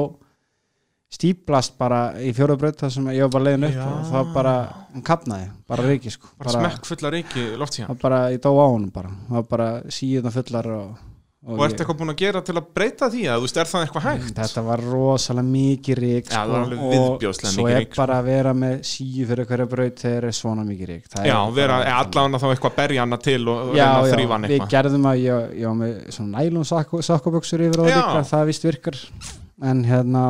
stíplast bara í fjóruðbraut þar sem ég var bara leiðin upp Já. og það bara, hún kapnaði bara reiki sko, bara, smekk fulla reiki loft síðan það bara, ég dó á honum bara. Það var bara síðan fullar og, og ertu eitthvað búin að gera til að breyta því að þú veist, er það eitthvað hægt? Þetta var rosalega mikið rík Já, það var alveg og svo er sko. bara að vera með síu fyrir hverja braut þegar er svona mikið rík Það er Já, vera allan þá eitthvað berja hana til og og Já, reyna að já, þrýfa hann við eitthvað gerðum að ég, ég var með svona nælum sakkoböksur yfir á Já. líka, það vist virkar en hérna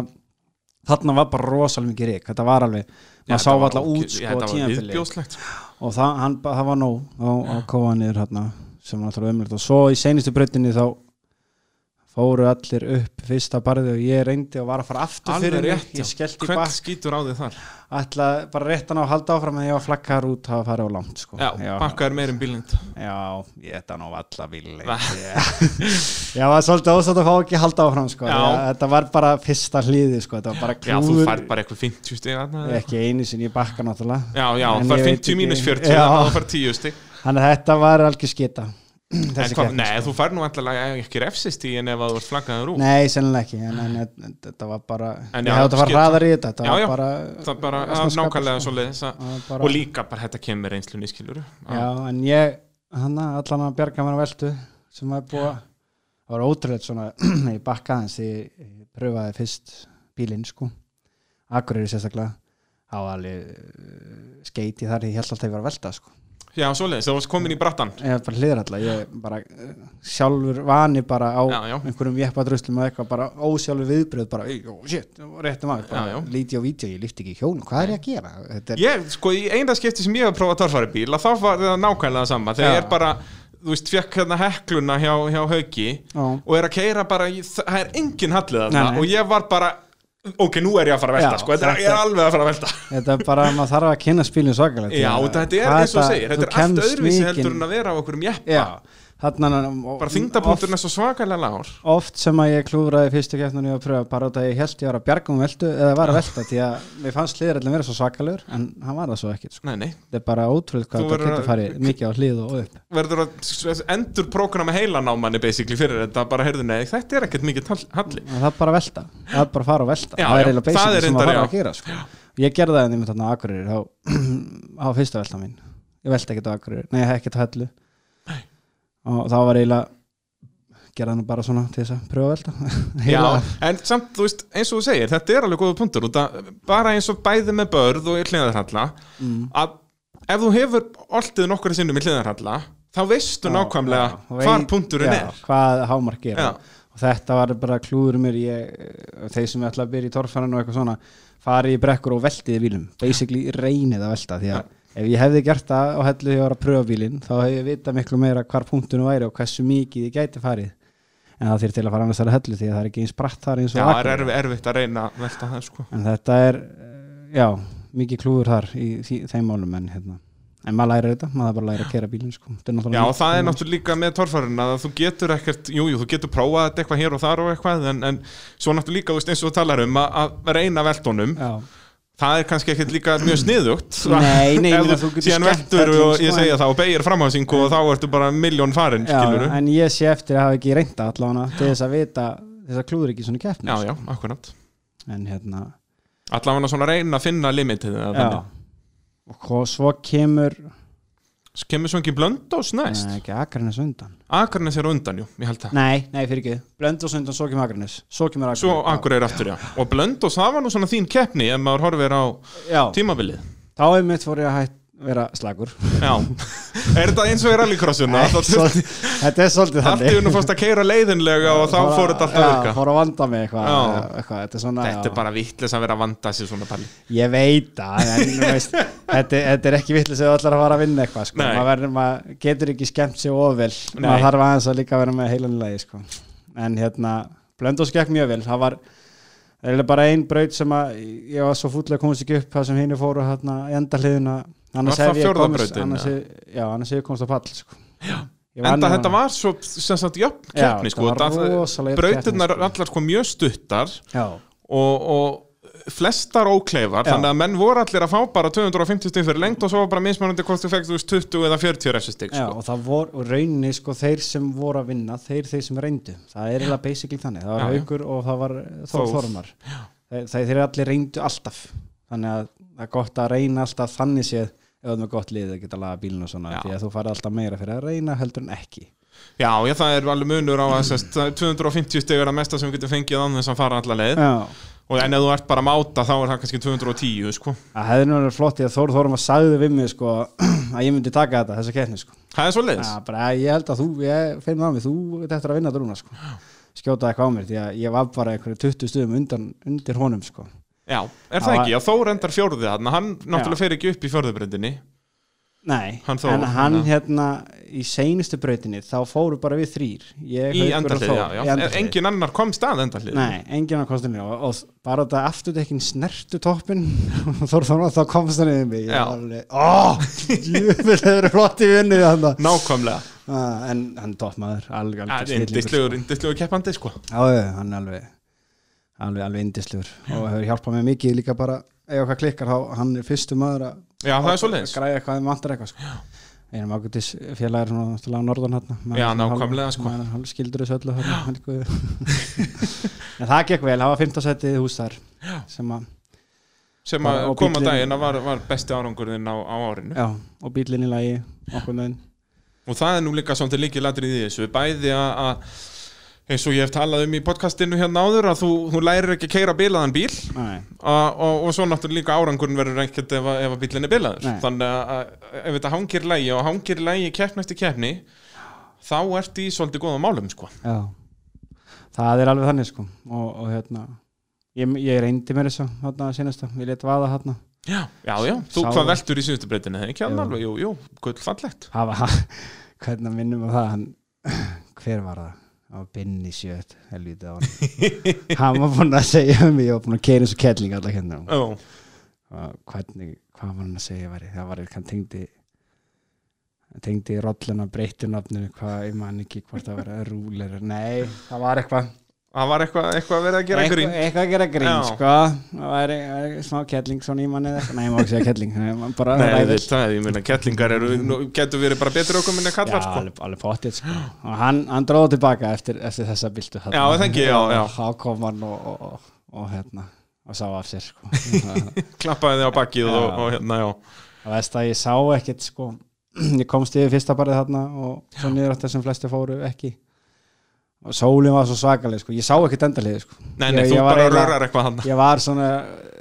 þarna var bara rosalega mikið rík, þetta var alveg Já, maður sá alltaf út já, sko viðbjóðslegt sko. og það, hann, það var nóg á, á kóa niður hérna sem var alltaf umlegt og svo í seinustu brautinni þá fóru allir upp fyrsta barði og ég reyndi og var að fara aftur Alveg fyrir rétt, já. ég skellti Hvern bakk skýtur á þig þar? ætla bara réttan á að halda áfram en ég var flakkar út að fara á langt sko. Já, bakka er meirinn bílind já, ég þetta nú valla bíl Va? ég var svolítið ósætt að fá ekki að halda áfram sko. Já. Ég- þetta var bara fyrsta hlýði sko. þetta var bara Já, þú fær bara eitthvað 50 stig þarna. ekki einu sinni í bakka náttúrulega Já, já, það er ég veit 50 mínus ekki- 40 Já. þannig að þú fær 10 stig þannig að þetta var algjör skita En hvað, nei, sko. þú fær nú alltaf ekki refsist í en ef þú ert flaggaður úr Nei, sennilega ekki en, en, þetta var bara En ég já, hefði átt að fara hraðar í þetta þetta Já, já. bara Það bara nákvæmlega sko. svo leiðis Það Og líka bara þetta kemur reynslunni skilur Já, en ég, hann allan að bjarga mér að veltu sem var búið að það var ótrúlega svona í bakka hans ég, ég pröfaði fyrst bílinn sko Akureyri sérstaklega á alveg uh, skeiti þar, ég held alltaf að ég var að velta sko Já, svo leiðis, það var komin í brattan ég var bara hliðralla, ég bara uh, sjálfur vani bara á Já, já. einhverjum jeppadruslum og eitthvað bara ósjálfur viðbröð bara, "Ey, ó, shit, réttum að já. líti á vídeo, ég lífti ekki í hjón hvað er ég að gera? Er, Ég, sko, í eina skipti sem ég hef prófað torfæri bíl að þá var það nákvæmlega sama þegar ég er bara, þú veist, fekk hérna hekluna hjá, hjá Hauki og er að keira bara, það er engin hallið og ég var bara ok, nú er ég að fara að velta, Já, sko, þetta ég er alveg að fara að velta. Þetta er bara, maður þarf að kynna spilin svakalegt Já, þetta er eins og segir, þetta er allt öðruvísi heldur en að vera á okkur jeppa. Já, þarna bara þingdapunkturinn er svo svakalega lágur. oft, sem að ég klúraði fyrstu keppnunni og pröfa bara út að ég held ég var að bjarga um veltu eða var að velta því að mér fannst hliðarallin vera svo svakalur en hann var það svo ekkert sko. Þetta er bara ótrúlega hvað þetta getur farið mikið á hlið og upp. Verður að endur prógrama heilan á manni basically fyrir þetta, bara heyrðu nei, þetta er ekkert mikið halli. En það er bara að velta, það er bara að fara og velta. Já, það er eiginlega það basic er sem að fara að gera sko. ég gerði það einmitt þarna á Akureyri og þá var eiginlega gerði það nú bara svona til þess að pröfa velta. Já, en samt, þú veist, eins og þú segir þetta er alveg góða punktur, út að bara eins og bæði með börð og hliðarhalla Mm. að ef þú hefur oltið nokkru sinnum í hliðarhalla þá veistu Já, nákvæmlega já, hvar veit- punkturinn já, er. hvað hámark er. Og þetta var bara klúður mér ég, þeir sem ætla að byrja í torfæran og eitthvað svona fari í brekkur og veltiði bílum basically reynið að velta því að ef ég hefði gert það og heldur ég var að pröfa bílinn þá hefði ég vita miklu meira hvar punktunum væri og hversu mikið ég gæti farið. En það þýr til að fara annars að hellu því að það er ekki eins bratt þar eins og Já, á það er erfi, erfitt að reyna að velta það sko. En þetta er já, mikið klúður þar í því, þeim málum en hérna. En maður lærir þetta, maður bara læra að kera bílinn sko. Já, og það er náttúrulega líka með torfærin að þú getur ekkert, jú, jú, þú getur prófað eitthvað hér og þar og eitthvað en, en svo náttúrulega líka, eins og þú talar um að, að reyna veltunum, já, það er kannski ekkert líka mjög sniðugt Nei, nei, meina, þú þú getur skemmt og ég segja það og beigir framhásingu og þá ertu bara miljón farin, Já, skilur en ég sé eftir að hafa ekki reynda allavega til þess að vita þess að klúður ekki svona keppni Já, já, akkurat. En hérna Allavega svona reyna að finna limitið eða já. og svo kemur Kemur svo ekki blöndós næst? Nei, ekki Akranes undan. Akarnes er undan, jú, ég held það. Nei, nei, fyrir ekki. Blöndós undan, svo kemur Akranes Svo kemur Akranes Svo Akureyri aftur, já. Og blöndós, það var nú svona þín keppni ef maður horfir á Já, tímabilið. Þá er mitt fór ég að hætt vera slagur. Já, er þetta eins og í rallycrossuna? Þetta er svolítið Allt í unnu fórst að keira leiðinlega og þá Fór þetta alltaf að Já, virka? fór að vanda mig eitthvað, Já. eitthvað Þetta er svona Þetta er bara vittlis að vera að vanda sér svona palli. Ég veit það, en veist, þetta, þetta er ekki vittlis að allar að fara að vinna eitthvað sko. Maður, maður getur ekki skemmt sig ofvel maður þarf aðeins að líka vera með heilanlegi sko. en hérna, Blöndós gekk mjög vel. Það var það er bara ein braut sem að ég var svo fútlega komast ekki upp það sem hinn fóru hérna í endahliðina. Annars hef ég komist annars hef- já, annars hef ég komast á pall sko. Enda þetta var svo, sem sagt, jöfn keppni, sko. Brautirnar keppni, sko. allar sko mjög stuttar já, og, og flestar ókleifar Já. þannig að menn voru allir að fá bara 250 stig fyrir lengt og svo var bara mismunandi hvort þú þú veist 20 eða 40 refsistig Já, sko. og það voru, rauninni sko, þeir sem voru að vinna, þeir þeir sem reyndu það er eiginlega basically þannig, það var Já. Haukur og það var. Þormar þeir, þeir, allir reyndu alltaf þannig að það er gott að reyna alltaf þannig séð er með gott lið að geta laga bílun og svona Já. því að þú farið alltaf meira fyrir að reyna heldur en ekki Já, já, það er alveg munur á að sest, það er 250 stig er að mesta sem við getum fengið án þess að fara alla leið Já, og en ef þú ert bara að máta þá er það kannski 210 sko. það hefði verið flott í að Þór Þormar sagði við mig sko, að ég myndi taka þetta, þessa keppni sko. Það er svo leiðis Já, bara ég held að þú, ég fein með á mig þú ert eftir að vinna drúna sko. skjóta eitthvað á mér því að ég var bara einhverju 20 stuðum undan, undir honum sko. Já, er Það það var- ekki? Já, þó rendar fjórðið hann náttúrulega fer ekki upp í fjórðubrindinni Nei, Hann Þór, en hann hérna. hérna í seinustu brautinni þá fóru bara við þrýr Ég, í og endalið, endalið. engin annar kom stað endalið Nei, enginn á kostinni og, og bara þetta afturdekkin snertu toppin og þá komst hann yfir mig. Ó, jöfnvel hefur verið flott í vinnu nákvæmlega, Ah, en hann toppmaður, alveg indislegur indislegur keppandi sko. Já, hann er alveg alveg, alveg indislegur. Og hefur hjálpað mér mikið líka bara ef eitthvað klikkar hann er fyrstu maður að já, það er svoleiðis. græða eitthvað um vantar eitthvað sko. einum ágætis félagar svona náttúrulega á norðan hérna Já, nákvæmlega, sko. hann skildur þessu öllu en það gekk vel, það var 15 setið hús þar sem að, sem að og kom á bíllinn- daginn að var, var besti árangurinn á, á árinu. Já, og bílinn í lagi okkur með og það er nú líka svolítið líki ladrið í þessu bæði að eins og ég hef talað um í podcastinu hérna áður að þú, þú lærir ekki að keira bilaðan bíl. Nei, og, og, svo náttúrulega líka árangurinn verður ekkert ef, að- ef að bílinn er bilaður. Nei. þannig að, ef þetta hangir lægi og hangir lægi keppn eftir keppni þá ert í svolítið góða málum sko. já. Það er alveg þannig sko. Og, og hérna ég, ég reyndi mér þessu hérna senasta, ég let vaða hérna já, já, já, þú Sá- hvað veltur í síðustu breytinu? Ekki Jú. alveg, jú, jú, gull fallegt hafa, hvernig minnum á það hann, hver var það það var Binni sjöt helvítið á hann var búinn að segja um mig ég var búinn að keira eins og kettling alla hérna. Og hvernig, hvað var hann að segja væri? Það var eitthvað hann tengdi hann tengdi rolluna breytti nafninu hvað, ég man ekki hvort það var rúler, nei, það var eitthvað það var eitthvað, eitthvað verið að gera eitthvað, grín eitthvað að gera grín, Já. sko það var smá kettling svona í manni eða eitthvað. nei, ég má ekki segja kettling, nei, man bara Nei, ræður. það, ég meina, kettlingar eru, nú, getur verið bara betur okkur minni Já, kallar, sko. alveg, alveg pottið sko. og hann, hann dróði tilbaka eftir, eftir þessa byltu Já, það ekki, já, já. þá kom hann og, og, og, og hérna og sá af sér sko. Klappaði þið á bakkið og, og hérna, já. veist að ég sá ekkert sko. ég komst yfir fyrsta barið þarna og svo niður átt sem flesti fóru ekki og sólinn var svo svakaleg sko. ég sá ekkert endalið sko. Nei, nei, Ég- þú ég bara rörar eitthvað hann. ég var svona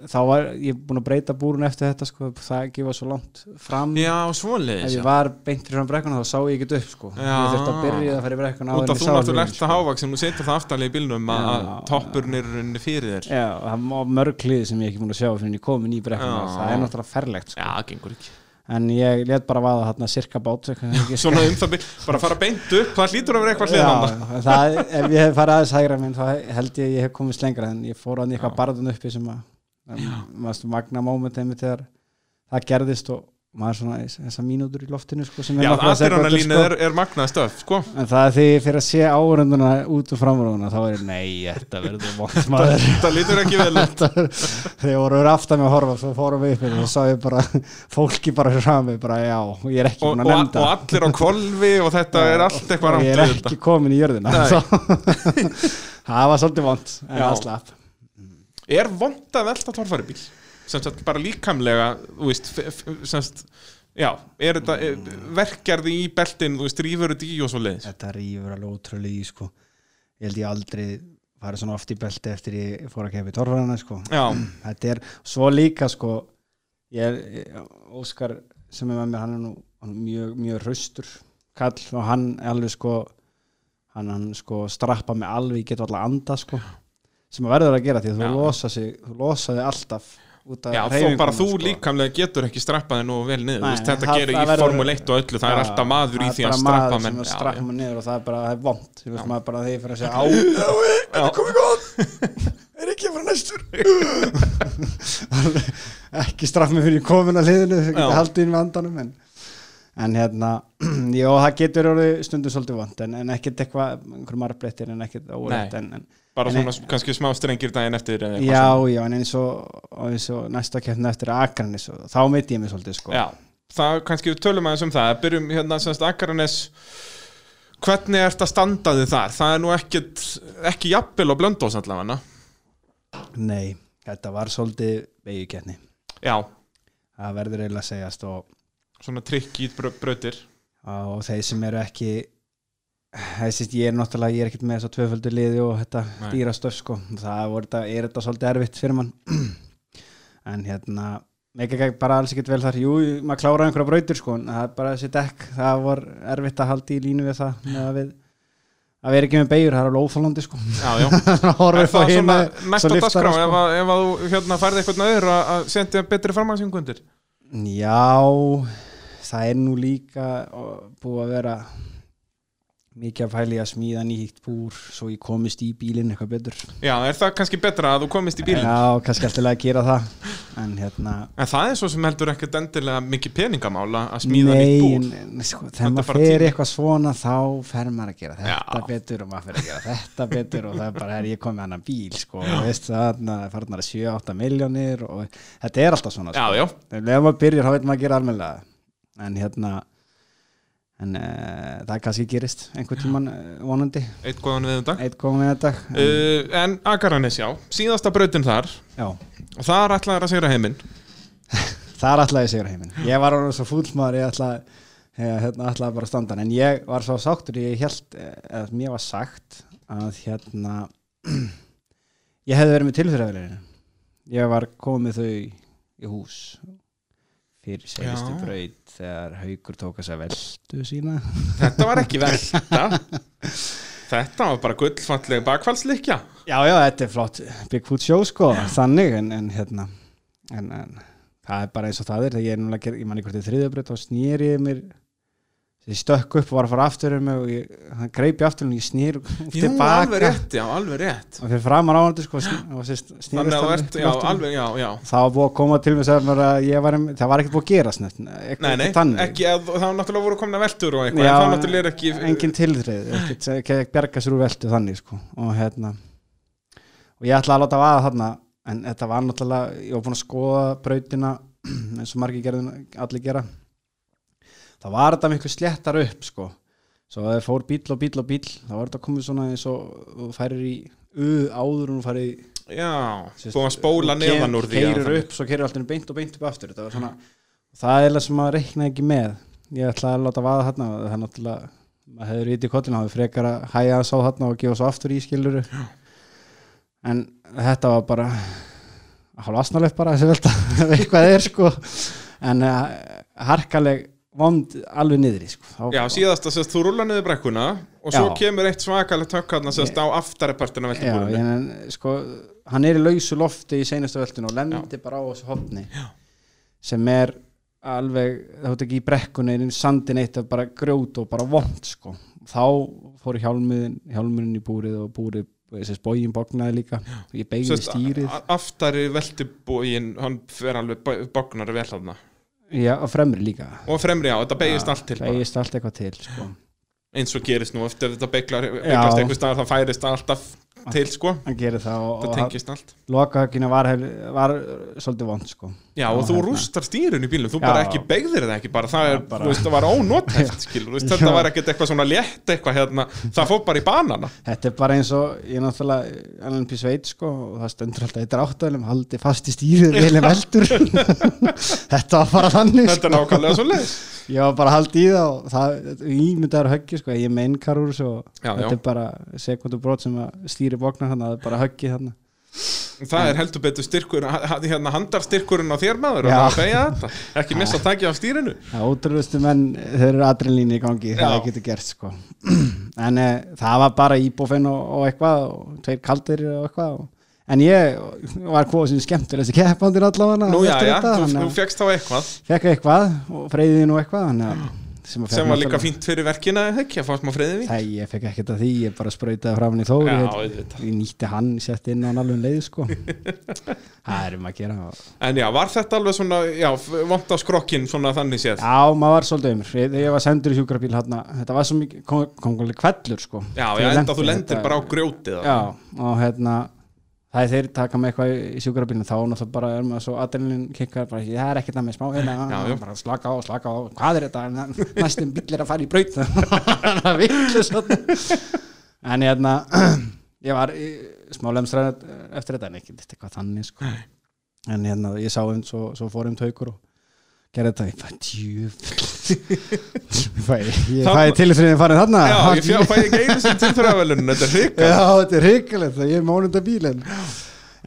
þá var ég búin að breyta búrun eftir þetta sko. það ekki var svo langt fram Já, ef svoleiðis, ég var beint fyrir fram brekkuna þá sá ég ekkert upp sko. Já. ég þurfti að byrja að fara í brekkuna Út ég þú náttúrulega ert að hávak sem þú setur það aftalið í bílnum að er rauninni fyrir þér. Já, það var mörg hlið sem ég ekki búin að sjá fyrir en ég komin í brekkuna það er náttúrulega ferlegt sko. Já, gengur ekki. En ég let bara vaða þarna cirka bát ekki, Svona um það bara fara beint upp, það hlýtur að vera eitthvað hliðan. ef ég hef farið aðeins hægra minn þá held ég að ég hef komist lengra en ég fór hann í eitthvað barðun uppi sem að maður magna móment einmitt þegar það gerðist og maður svona þessar mínútur í loftinu sko, sem er Já, aðdýranalínu er, er magnað stöf, sko. en það er því fyrir að sé áhörunduna út og framrúna þá er nei, þetta verður vond maður Það lítur ekki vel. Þetta þegar voru aftan með að horfa svo fórum við upp og sá ég bara fólki bara frami, bara já, og ég er ekki Og, búin og, að nefnda og allir á kvolfi og þetta er allt eitthvað og rámt ég er ekki þetta. komin í jörðina það var svolítið vond en það slapp Er vond að velta torfæri bíl? Sagt, bara líkamlega, þú veist, sagt, já, er þetta, er, verkjarði í beltin, þú veist, rýfur þetta í og svo leiðis. þetta rýfur alveg ótrúlega í sko. ég held ég aldrei farið svona oft í belti eftir ég fór að kepa í torfarana sko. Þetta er svo líka sko, ég er Óskar sem er með mér hann er nú hann er mjög, mjög hraustur kall og hann er alveg sko hann, hann sko strappa mig alveg ég get alltaf anda sko sem að verður að gera því að þú Já. losa sig þú losa þig alltaf já, þó bara þú sko. líkamlega getur ekki strappaði nú vel niður, Nei, þú veist, þetta það- gerir það í verður- Formule 1 og öllu, það er Já, alltaf maður í það því er að bara strappa maður menn. sem að Já, strappa já. mig niður og það er bara, það er vond þú veist maður bara þegar fyrir að segja á Já. komið gott er ekki að fara næstur ekki straff mig fyrir komin að liðinu það geti haldið inn með andanum en, en hérna, já það getur orðið stundum svolítið vond en, en ekkert eitthvað, einhverjum arbrettir en ekkert órætt en, en Bara En- svona kannski smá strengir daginn eftir já, svona. já, en eins og, og eins og næsta keppna eftir og þá mitt ég mig svolítið sko. Já, það kannski við tölum aðeins um það. Byrjum hérna semst Akaranes Hvernig ert að standa þið þar? Það er nú ekkit, ekki jafnvel og blöndós allavega nei, þetta var svolítið vegjuketni Já, það verður eiginlega að segjast og svona trikk í brö brautir. og þeir sem eru ekki þessi, ég er náttúrulega, ég er ekkert með þess að tvöföldu liði og þetta Nei. dýrastöf sko, það þetta, er þetta svolítið erfitt fyrir mann? En hérna ekki ekki bara alls ekkert vel þar. Jú, maður kláraði einhverja brautir sko. En það er bara þessi dekk, það var erfitt að halda í línu við það með að við að vera ekki með beigur, það er alveg óþálandi sko. Já, já. Það Er upp á það hina svona næsta dagskrá ef, að, ef að þú hérna færði eitthvað nöður að, að sendja betri framhansingundir? Já, það er nú líka búið að vera mikið að fæli að smíða nýtt búr svo ég komist í bílinn eitthvað betur. Já, er það kannski betra að þú komist í bílinn? Já, kannski alltaf að gera það. En hérna En það er svo sem heldur ekkert endilega mikið peningamála að smíða nýtt Nei, búr. en, sko, þegar maður fer eitthvað svona þá fer maður að gera þetta Já. betur og maður fer að gera þetta betur og það er bara, er ég komið annan bíl sko, og veist það, það farnar að 7-8 miljónir og þetta er alltaf svona Já, sko. já, ef maður byrjar þá veit maður að gera almennilega. En hérna en uh, það kannski gerist einhvern tíman uh, vonandi. Eitt góðan við eitt góðum við þetta en, uh, En Akaranes, já, síðasta brautin þar. Já, og þar ætlaði að segra heiminn. Þar ætlaði ég sigur heiminn. Ég var orðið svo fúll maður ég ætlaði hérna, ætlaði bara að standa en ég var svo sáttur ég held að mér var sagt að hérna ég hefði verið með tilfyrirafélaginu ég var komið þau í hús fyrir segistu Já. braut þegar haugur tók þess að veldu sína. Þetta var ekki velta. Þetta var bara gullfalleg bakfallslikja Já, já, þetta er flott Bigfoot show sko, þannig en, en hérna en, en það er bara eins og það er ég er núna ég manni hvort þið þriðabröð þá snýri ég mér ég stökk upp og var að fara aftur um og ég, hann greip ég aftur og ég snýr tilbaka rétt, já, alveg rétt. Og fyrir framar sko sn- og sérst Þannig að það var búið að koma til mig ég var, það var ekkert búið að gera snett Nei, nei, ekki, að, það var náttúrulega voru komin að veltur og eitthvað, ekki engin ekkert ekki að berga sér úr veltu þannig sko. Og hérna og ég ætla að láta vaða þarna en þetta var náttúrulega, ég var búin að skoða brautina eins og margir gerðin allir gera það var þetta miklu sléttar upp sko. Svo að það fór bíl og bíl og bíl þá var þetta komið svona eins og þú færir í u áður og þú færir í Já, búin að spóla neðan úr því keirir upp, svo keirir alltaf beint og beint upp aftur. Var svona, það er það sem maður reiknaði ekki með. Ég ætla að láta vaða og það er náttúrulega, maður hefur í kollinu það er frekar að hæja sá þarna og gefa svo aftur í skiluru en þetta var bara hálf asnalegt bara þessi velta eitthvað er sko. En uh, harkaleg vond alveg niðri sko. Þá- Já, síðast að þú rúla niður brekkuna og svo Já. kemur eitt svakalegt hökkarna sérst á aftaripartina Já, veltibúrinu en, sko, hann er í lausu lofti í seinustu veltinu og lendir bara á þessu hopni Já. sem er alveg, það hótt ekki í brekkunni en sandin eitt er bara grjót og bara vond sko. þá fór hjálmunin hjálmunin í búrið og búrið þessi bógin bóknaði líka ég beigði stýrið aftari veltibúin hann fer alveg bóknari vel þarna Já, og fremri líka. Og fremri á, þetta beigist allt til beigist allt eitthvað til sko. eins og gerist nú eftir þetta beiglast einhver staðar það færist alltaf til sko hann gerir það og, það tengist allt lokahöggina var, var svolítið vond sko. Já, og Og þú hérna- rústar stýrun í bílum, þú Já. bara ekki beigðir það ekki bara, það er, bara- veist, var ónótæft skilur, veist, þetta var ekkert eitthvað svona létt eitthvað hérna, það fór bara í banana Þetta er bara eins og ég er náttúrulega Alan P. Sveit sko og það stendur alltaf er áttælum haldi fast í veldur Þetta var bara þannig Þetta er sko. nákvæmlega svo leiðis Ég var bara haldi í það og það ímyndaður höggi sko ég mein karur og Já, þetta já. er bara sekundu brot sem að stýri bóknar þannig að það er bara höggi þannig Það er heldur betur styrkur, hérna handarstyrkurinn á þér maður og það að beigja þetta, ekki missa takið af stýrinu. Það ótrúlustu menn þeir eru adrenalín í gangi Já. það getur gert sko. En e, það var bara íbúfinn og, og eitthvað og tveir kaldir og eitthvað og, en ég var sem skemmtur þessi keppandir allavega Nú já, já, þetta, þú, fegst þá eitthvað. Fekk eitthvað og freyðið nú eitthvað að sem, sem var líka fínt fyrir verkina ekki að fá smá friði við Nei, ég fekk ekkert að því, ég bara sprautaði fram í þóri ég, ég nýtti hann, sett inn á alveg um leið sko. Það er um að gera. En já, var þetta alveg svona, já, vont á skrokkin svona þannig séð? Já, maður var svolítið umur þegar ég var sendur í sjúkrabíl hérna, þetta var svo mikið, alveg kvellur sko. Já, já, ég enda þú lendir bara á grjótið hérna það er þeir taka með eitthvað í sjúkrabílinu þá náttúrulega bara er maður svo adrenalin kikkar bara, það er ekkert að með smá hérna. Já, já. bara slaka á, slaka á, hvað er þetta? Næstum bíl er að fara í braut. Það villu svona en hérna ég var í smá lemstræð eftir þetta en ekki eitthvað þannig sko. en hérna ég sá um svo, svo fór um taukur og gerði þetta ég fæ djúf ég fæ, ég Það- fæ tilfriðin farin þarna. Já, ég fjá, fæ ekki einu sem tilþröðavelun, þetta er hrika Já, þetta er hrikalegt það ég er mánunda bílinn.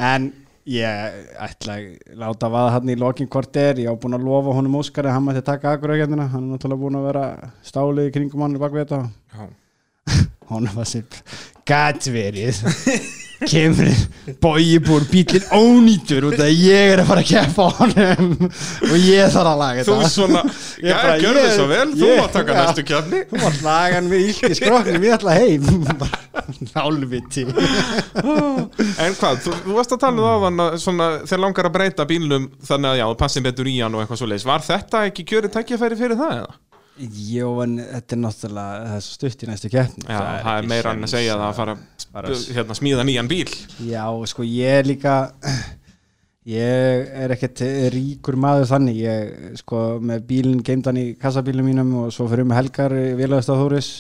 En ég ætla að láta vaða hann í lokin hvort er. Ég á búin að lofa honum Óskari hann mætti taka aðguraugjandina hann er náttúrulega búin að vera stálið í kringum hann í bakvið þetta. Honum var sér gæt verið kemur bójibúr bílinn ónýtur út að ég er að fara að keppa á honum. Og ég þarf að laga Þú þetta. svona, Ég já, gjörðu ég- svo vel, þú ég- mátt taka já. næstu kjarni þú var lagan við illt í skroknum ég ætla heim. Nálviti En hvað, þú, þú varst að tala um það að svona, þeir langar að breyta bílnum þannig að já, passin betur í hann og eitthvað svo leis Var þetta ekki kjörið tækjafæri fyrir það eða? Jó, en þetta er náttúrulega það er svo stutt í næstu keppni. Já, það er ekki meira en að segja það að fara bara- að hérna, smíða nýjan bíl. Já, sko, ég er líka ég er ekkert ríkur maður þannig. Ég, sko, með bílinn geimdan í kassabílum mínum og svo fyrir með helgar Vilaðist á Þóris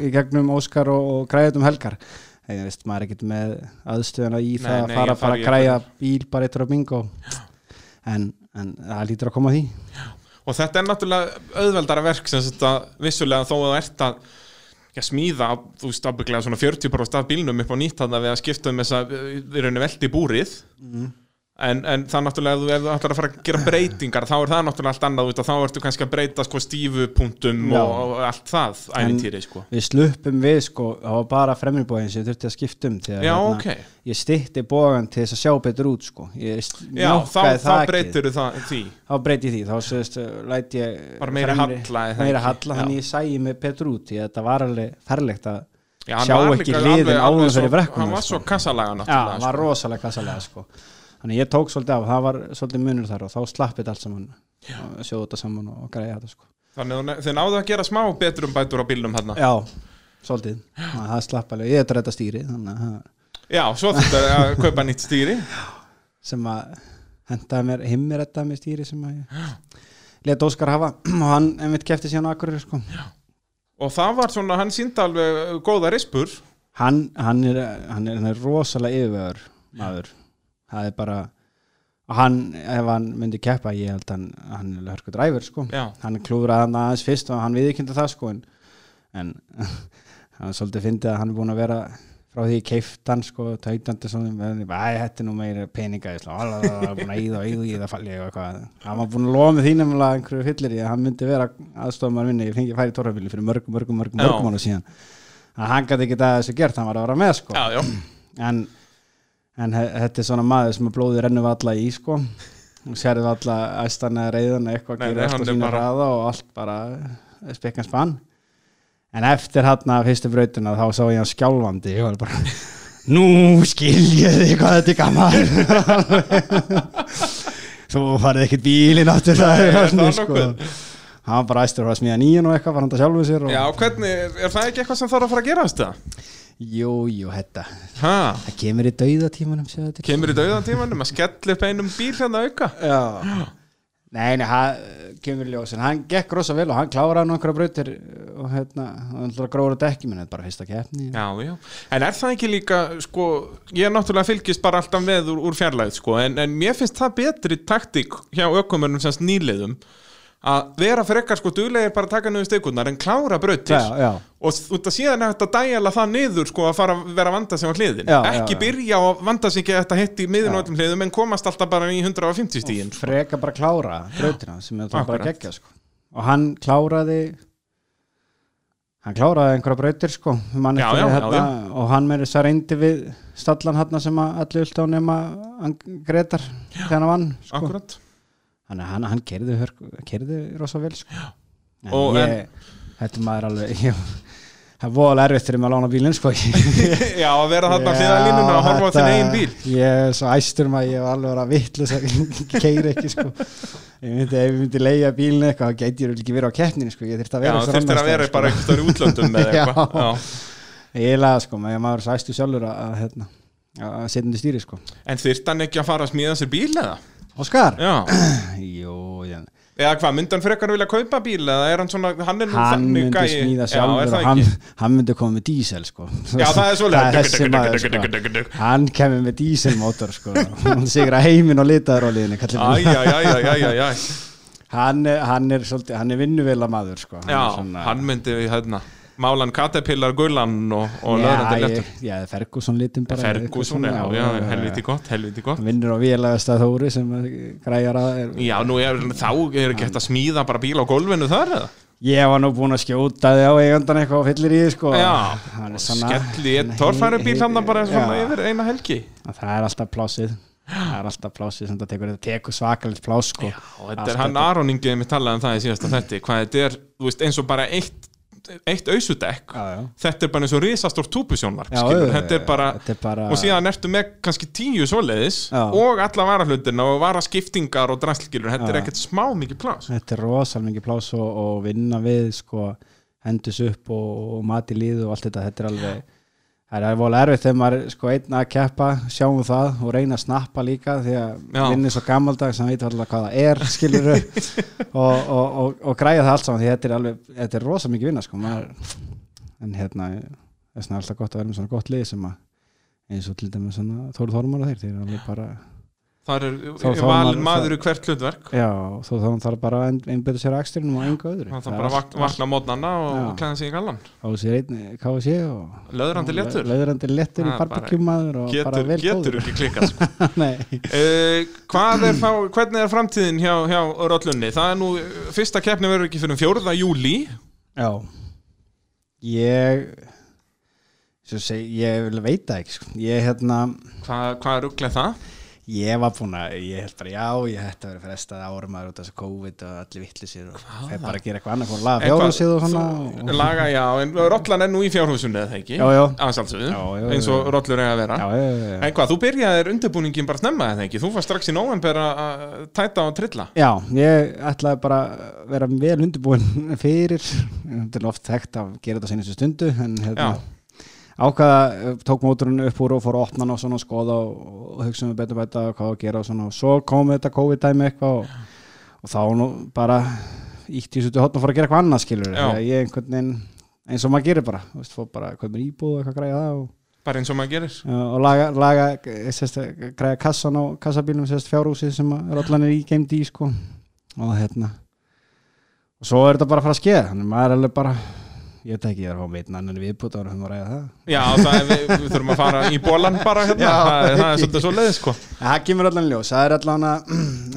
í gegnum Óskar og, og græðum helgar. Ég veist, maður er ekkert með aðstöðuna í Nei, það að nei, fara að fara bara að græja bíl bara eittur á bingo. En, en það lítur að koma því Og þetta er náttúrulega auðveldara verk sem þetta vissulega þó að þú ert að já, smíða, þú veist, ábygglega svona 40% af bílnum upp á nýtt þannig að við að skipta um þess að við erum veldi búrið en, en það náttúrulega ef þú, ef þú ætlar að fara að gera breytingar þá er það náttúrulega allt annað út og þá ertu kannski að breyta sko stífupunktum og, og allt það ævintýri sko við sluppum við sko, það var bara fremribóin sem ég þurfti að skipta um því að Já, hérna, ok, ég stytti bógan til þess að sjá betur út sko. já, þá, þá breytir það því þá breyti því, þá sést, læt ég Bara meiri halla, er það meira halla, þannig ég sæi mig betur út því að þetta var alveg ferlegt að Já, hann Sjá ekki alveg- áður fyrir brekkuna, Hann var sko. svo kassalaga já, náttúrulega það var sko. rosalega kassalega sko. Þannig ég tók svolítið af, það var svolítið munur þar og þá slappið allt saman sjóðu þetta saman og, greiða þetta sko. Þannig að þið náðu að gera smá betrum bætur á bílnum hérna já, svolítið. Ná, það slapp alveg, ég er þetta stýri þannig að það- Já, svo þetta að kaupa nýtt stýri. Sem að hendaði mér, himmir þetta með stýri sem að ég let Óskar hafa. Og hann einmitt kefti síðan á Akureyri sko. Og það var svona, hann síndi alveg góða rispur hann, hann, er, hann, er, hann er rosalega yfirvegur maður það er bara hann, ef hann myndi keppa ég held hann, hann er hörku dræfur sko. Já, hann klúraði hann aðeins fyrst og hann viðkynna það sko en, en hann er svolítið fyndið að hann er búin að vera frá því keift hann sko tautandi svona, æ, þetta er nú meira peninga ég slá, alveg búin að íða og íða og íða falli og eitthvað, hann var búin að lofa með þínum einhverju fyllir í að hann myndi vera aðstofamar minni, ég fengi færi tórafíli fyrir mörgum, mörgum, mörgum, mörgum mánu síðan. Að hann gæti ekki það þessu gert, hann var að vera með sko. Já, já. En, en þetta er svona maður sem að blóði rennum alla í sko. Og sérðu alla æstan eða reyðan eitthvað að gera er sína hraða og allt bara spekkan spann. En eftir hann að fyrstu brautuna þá sá ég hann skjálfandi. Var bara nú skil ég þig hvað þetta er gaman. Þú farið ekkert bílinn áttur það það sko. Var bara æstur að smíða nýjan og eitthvað var hann að sjálfu sér og... Já, hvernig, er, það ekki eitthvað sem þarf að fara að gerast það? Jú, jú, þetta Ha, það kemur í dauðatímanum þetta kemur í dauðan tímanum að skella upp einum bíl hérna auka? Já. Nei, nei, hann kemur í ljós. En hann gekk rosa vel og hann kláraði nokkra brautir og hérna, hann ætlar að gróra dekki minn, þetta er bara fyrsta keppni. Já, já, en er það ekki líka, sko, ég er náttúrulega fylgist bara alltaf með úr, úr fjarlæð, sko, en, en mér finnst það betri taktík hjá ökumennum sem nýliðum að vera frekar sko duglegir bara að taka niður steikurnar en klára já, og út að síðan er þetta dæjala það niður sko að fara að vera að vanda sig á hliðin Já, ekki já, byrja að vanda sig ekki að þetta hitt í miðun á öllum hliðum en komast alltaf bara í 150 stíðin sko. freka bara klára brautina sem er það bara geggja sko. og hann kláraði hann kláraði einhverja brautir sko, Já, hérna, og hann með þess að reyndi við stallan hérna sem allir vilt á nema hann Gretar hann vann sko. akkurat hann, hann, hann kerði, kerði rosa vel sko. en Og ég, þetta er maður alveg ég, það er voðalega erfitt mig að lána bílinn sko. já að vera þarna á hliðalínuna og horfa á þinn eigin bíl ég er svo æstur maður ég var alveg að vera vittlust að keira ekki sko. ég myndi, ef ég myndi leiða bílinn eitthvað þá gæti ég ekki verið á keppninu sko. ég þurfti að já vera einhvers þurftir að vera bara eitthvað í útlöndum Já. já. ég laða sko, maður maður er svo æstur sjálfur að, að, hérna, að setja undir stýri sko. en þyrft hann ekki að fara að smíða sér bíl eða? Óskar? já Jú, ég, eða hvað, myndi hann frekar vilja kaupa bíl eða er hann svona, hann er nú hann þannig myndi gæi- smíða Já, er sjálfur og hann, hann myndi koma með dísel sko. Já, það er maður, sko. hann kemur með díselmótor sko. hann sigur að heiminn og litaður á liðinu Æjæjæjæjæjæjæ hann, er- hann er svolítið, hann er vinnuvela maður sko. Hann Já, svona- hann myndi hérna Málan Caterpillar Gullan og, og löðrandi Já, lettur ég- já, Ferguson litin bara Ferguson, já, já, helviti gott, helviti gott. Vinnur á vélægast að Þóri sem græjar að er, Já, nú er, þá er hægt að smíða bara bíl á gólfinu þar eða? Ég var nú búinn að skjóta þig á eigandan eitthvað og fyllir í sko. Já, skelli hann torfæri bíl hann bara svona Já. yfir eina helgi. Það er alltaf plásið Það er alltaf plásið sem það tekur, þetta tekur svakalegt plás sko. Og þetta er hann þetta. Aron Ingi með talaði um það í síðasta þetti hvað þetta er, þú veist, eins og bara eitt eitt já þetta er bara eins og risastórt túpusjónvarp þetta er bara þetta er bara og síðan ertu með kannski tíu svoleiðis Já. og alla varahlutina og varaskiptingar og drastlgilur, þetta er Já. ekkert smá mikið plás Þetta er rosal mikið plás og, og vinna við sko, hendus upp og, og mat í líðu og allt þetta, þetta er alveg það er alveg erfitt þegar maður sko einn að keppa sjáum það og reyna að snappa líka því að vinni svo gammaldag sem veit alltaf hvað það er skilur og, og, og, og græja það allt saman því þetta er alveg, þetta er rosa mikið vinna sko maður, en hérna vegna er alltaf gott að vera með svona gott lið sem að eins og til dæmis svona Þóru Þormar og þeir, þeir eru alveg bara þar er Þá- þá valin maður- í hvert hlutverk já, þá þarf bara að einbyrða sér að ekstrinum og enga öðru er bara vakna mótnana og klæða sig í gallan KFC einn- KFC og löðrandi léttur Löðrandi léttur í og bara getur, getur ekki klikkað sko. Nei, Uh, hvað er þá, hvernig er framtíðin hjá, hjá Rollunni? Það er nú, fyrsta keppni verður ekki fyrir 4. júli Já Ég seg, ég vil veita ekki sko. ég hérna Hvað, hvað er rugglega það? Ég var búin að, ég held bara já ég hætti að vera frestað árum aður út af þessu COVID og allir vittlisir og þeir bara að gera eitthvað annað, fór að laga En hvað- fjárhúsið og svona þú- og, Laga, já, en Rollan er nú í fjárhúsunni eða ekki? Já, já. Já, eins og. Rollur eiga að vera já, já, já. En hvað, þú byrjaðir undirbúningin bara snemma eða ekki? Þú var strax í nóvember að tæta og trilla Já, ég ætlaði bara að vera vel undirbúin fyrir þetta er oft þekkt að gera þetta ákvaða, tók móturinn upp úr og fór að opna og svona og skoða og, og hugsa um betur bæta hvað að gera og svona. Og svo kom þetta COVID-dæmi eitthvað og, og þá nú bara ítt í þessu hotn og fór að gera eitthvað annað skilur Já. þegar ég einhvern veginn eins og maður gerir bara, veist, fór bara hvað með íbúð og eitthvað græða það og, Bara eins og maður gerir. Og laga, laga sérst, græða kassan á kassabílum sérst fjárhúsið sem er allan í geimd í sko. Og hérna. Og svo er þetta bara að fara að skeða þannig maður er alveg bara ég veit ekki, ég er að fá meitna annan viðbútt ára sem að ræða það. Já, það er, við, við þurfum að fara í bólan bara hérna. Já, það, er- það er svolítið svo leið sko það kemur allan ljós, það er allan að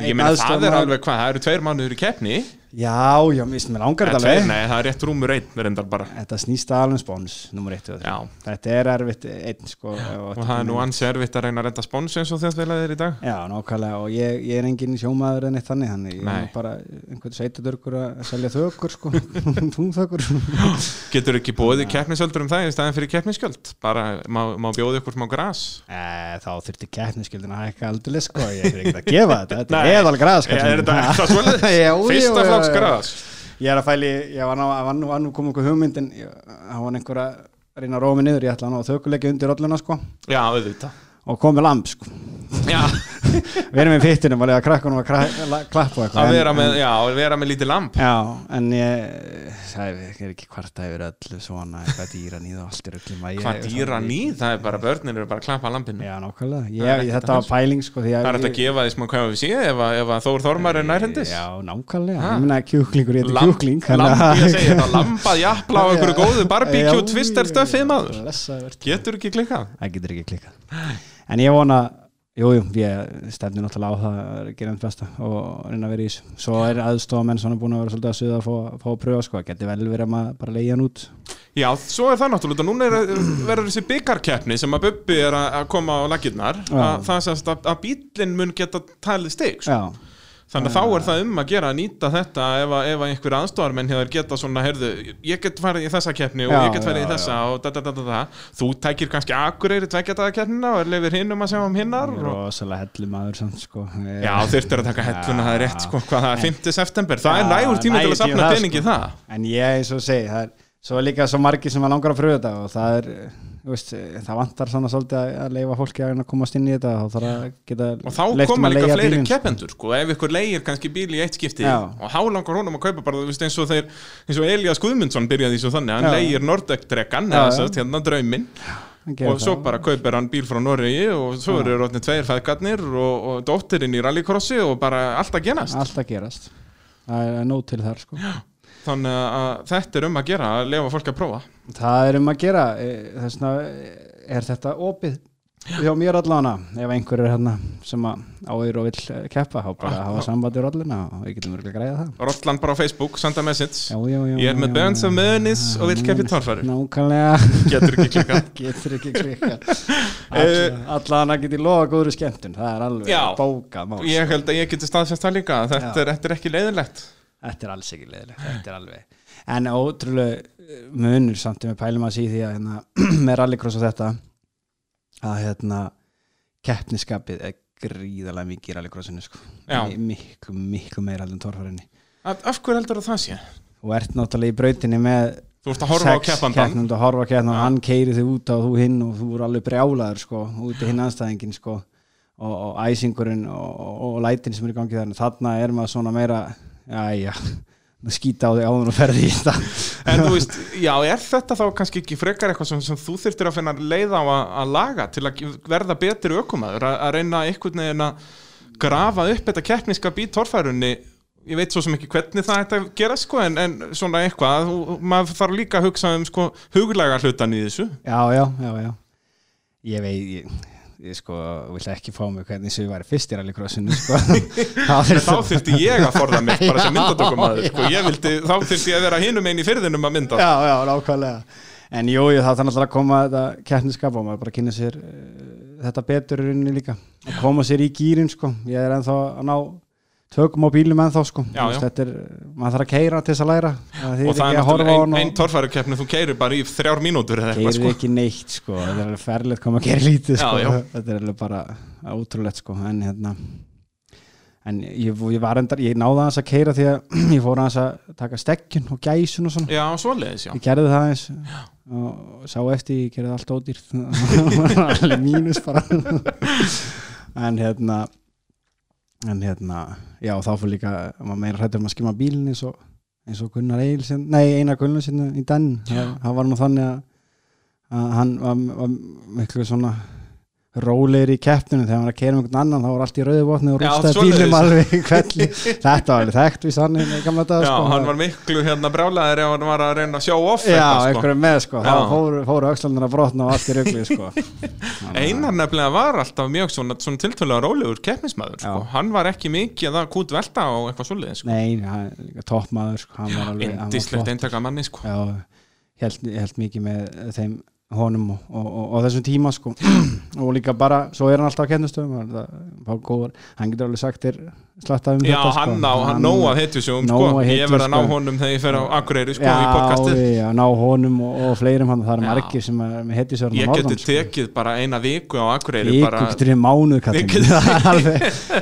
Ég meina það er alveg hvað, það eru tveir mánuður í keppni Já, já, mér langar þetta alveg. Nei, það er rétt rúmur einn Þetta snýst alveg spóns, nummer eitt Þetta er erfitt einn sko og það er nú ansi erfitt að reyna að reynda spons eins og þess viljaðir í dag. Já, nákvæmlega og ég, ég er engin sjómaður en eitt þannig þannig ég er bara einhvern sveitadörkur að selja þökur sko túnþökur Getur ekki bóðið keppnisöldur um það í staðin fyrir keppniskjöld bara má, má bjóða ykkur smá gras? E, Þá þurfti keppniskjöldin að hækka aldrei sko ég að eðal græs Ég er að fæli, ég var nú, var nú komið einhver hugmyndin það var einhver að reyna að róa mig niður ég ætla að ná að þökuleggja undir rolluna sko. Já, og komið lamb sko við erum í fittinum og lega krakkunum að klappa að vera með, já, að vera með lítið lamp. Já, en ég það er ekki kvarta yfir öllu svona eitthvað dýra nýð og allt er öllum að ég Hvað dýra nýð, það er bara börnin eru bara að klappa lampinu. Já, nákvæmlega, Það er ég, ekkert þetta að var pæling sko að Það er þetta að gefa því smá hvað við sé ef, að- ef að Þór Þormar er nærhendis. Já, nákvæmlega, ég meina kjúklingur ég heiti kjúkling að- ég lambað jafla á einhverju góðu barbecue Já, twister stöfið maður. Það getur ekki klikkað. En ég vona, jú, jú, ég stefni náttúrulega á það að gera einn besta og reyna að vera í þessu. Svo er aðstofamenn svona búin að vera svolítið að suða að fá, fá að pröfa sko, það geti vel verið að maður bara leiða hann út. Já, svo er það náttúrulega, núna er, verður þessi byggarkeppni sem að Bubbi er að koma á lakirnar Já. að að, að bílinn mun geta talið stig sko. Já, þannig að þá er það um að gera að nýta þetta ef, að- ef að einhver aðstofarmenn hefur geta svona, heyrðu, ég get farið í þessa keppni og Já, ég get farið í já, þessa og da, da, da, þú tækir kannski akureyri tveggjataða keppnina og er lefir hinn um að sjá um hinnar og... rosalega hellu maður samt sko. Já, þurftir að taka helluna, það er rétt sko, hvað það er 5. september, það er Já, nægur tími til að það, peningi í sko. það. En ég eins og segi, það er svo er líka svo margir sem að langar að pröfa þetta og það er, þú veist, það vantar svona svolítið að, leifa fólki að komast inn í þetta og þarf að geta Og þá koma líka fleiri bílinn, sko. keppendur sko, ef ykkur leigir kannski bíl í eitt skipti Já. og hálangar honum að kaupa bara, þú veist, eins og þeir eins og Elias Guðmundsson byrjaði svo þannig hann Já. Já, já. sérst, hérna drauminn og svo það. bara kaupir hann bíl frá Noregi og svo Já. eru rótni tveir feðgarnir og, og dóttirinn í rallycrossi og bara allt að genast Allt að gerast Það er nóg til þar sko þannig að þetta er um að gera að lefa fólk að prófa. Það er um að gera, e, þess vegna er þetta opið hjá mér allavega ef einhver er hérna sem áður og vill eh, keppa þá bara Ah, hafa ah. samband í rollina og við getum verið að græða það. Rollan bara á Facebook, senda message. Já, já, já, Ég er með já. of Mönis og í torfæru. nákvæmlega. Getur ekki klika getur ekki klika Eh, allavega get ég lofa góður skemmtun það er alveg bókað Ég held að ég geti staðfest það líka Þetta er, þetta er ekki leiðilegt Þetta er alls ekki leðilegt, þetta er alveg. En ótrúlega eh, munur samt við pælum að sí því að hérna, með rallycross og þetta að hérna keppniskapið er gríðarlega mikið í rallycrossinu sko. Miklu, miklu meira heldur en torfærinni. Af, af hverju heldur það sé? og ert náttúrulega í brautinni með Þú ert að horfa á sex keppandan keppnendur að horfa á keppnum og hann keiri þig út á þú hinn og þú er alveg brjálaður sko, út í hinn anstæðingin sko, og, og æsingurinn og, og, og lætin sem er í gangi þarna. Þarna er maður svona meira já, já, skýta á þig áður og ferði í þetta. En þú veist, já, er þetta þá kannski ekki frekar eitthvað sem, sem þú þurftir að finna leið á að, að laga til að verða betri ökumæður, að, að reyna einhvern veginn að grafa upp þetta keppniskap í torfærunni? Ég veit svo sem ekki hvernig það ætti að gera sko, en, en svona eitthvað, maður þarf líka að hugsa um sko, huglæga hlutan í þessu. Já, já, já, já. Ég veit ég, ég sko, vil ekki fá mig hvernig sem ég væri fyrst í rallycrossinu sko. þá þurfti ég að forða mig bara sem myndatökumæður sko. þá þurfti ég að vera hinum einn í fyrðinum að mynda. Já, já, nákvæmlega. En jú, þarf náttúrulega að koma þetta keppniskap og maður bara kynna sér uh, þetta betur í rauninni líka. Að koma sér í gýrin sko. Ég er ennþá að ná tökum á bílum ennþá sko. Já, já. þetta er, maður þarf að keira til þess að læra. Það og það er náttúrulega hann ein, torfærukeppni þú keirir bara í þrjár mínútur eða eitthvað keirir sko. ekki neitt sko. Þetta er alveg ferlegt koma að gera lítið sko. já. þetta er alveg bara ótrúlegt sko. En hérna en ég, ég var endar, ég náði aðeins að keira því að ég fór aðeins að taka stekkjun og gæsun og svona. Já, svoleiðis, já. Ég gerði það eins og sá eftir, ég gerði allt ódýrt. Alveg mínus bara. En hérna en hérna já þá fyrir líka, maður meira hrættur um að skima bílinn eins og, eins og Gunnar Egil nei, Einar Gunnar sinni í den það, var nú þannig að, að hann var, var miklu svona rólegir í keppninu þegar var að keira um einhvern annan þá var allt í rauðu votni og rústaði bílum alveg í kvelli þetta var alveg þekkt við sann í gamla dag Já, sko, hann var miklu hérna brjálæðir ef hann var að reyna að sjá off Já, eitthvað, sko. einhverju með sko, þá Já. fóru, fóru öxlandir að brotna og allt í rugli sko. Einar nefnilega var alltaf mjög svona, svona tiltölulega rólegur keppnismæður sko. Já. hann var ekki mikið að kút velta og eitthvað svoleiðis sko. Nei, toppmaður sko, hann var alveg Indislegt flott. eintaka manni sko. Held, held mikið með þeim honum og, og, og, og þessum tíma sko. og líka bara, svo er hann alltaf á kennustöðum hann getur alveg sagt þér slatta um Já, þetta sko. hann á, hann nóg að hetju sig um sko. ég hetju, verð að ná sko. honum þegar ég fer á Akureyri sko, já, í podcastið já, ná honum og, og fleirum hann, það er margir sem er með hetjus Ég geti tekið bara eina viku á Akureyri Viku, bara, getur mánuð Ég get-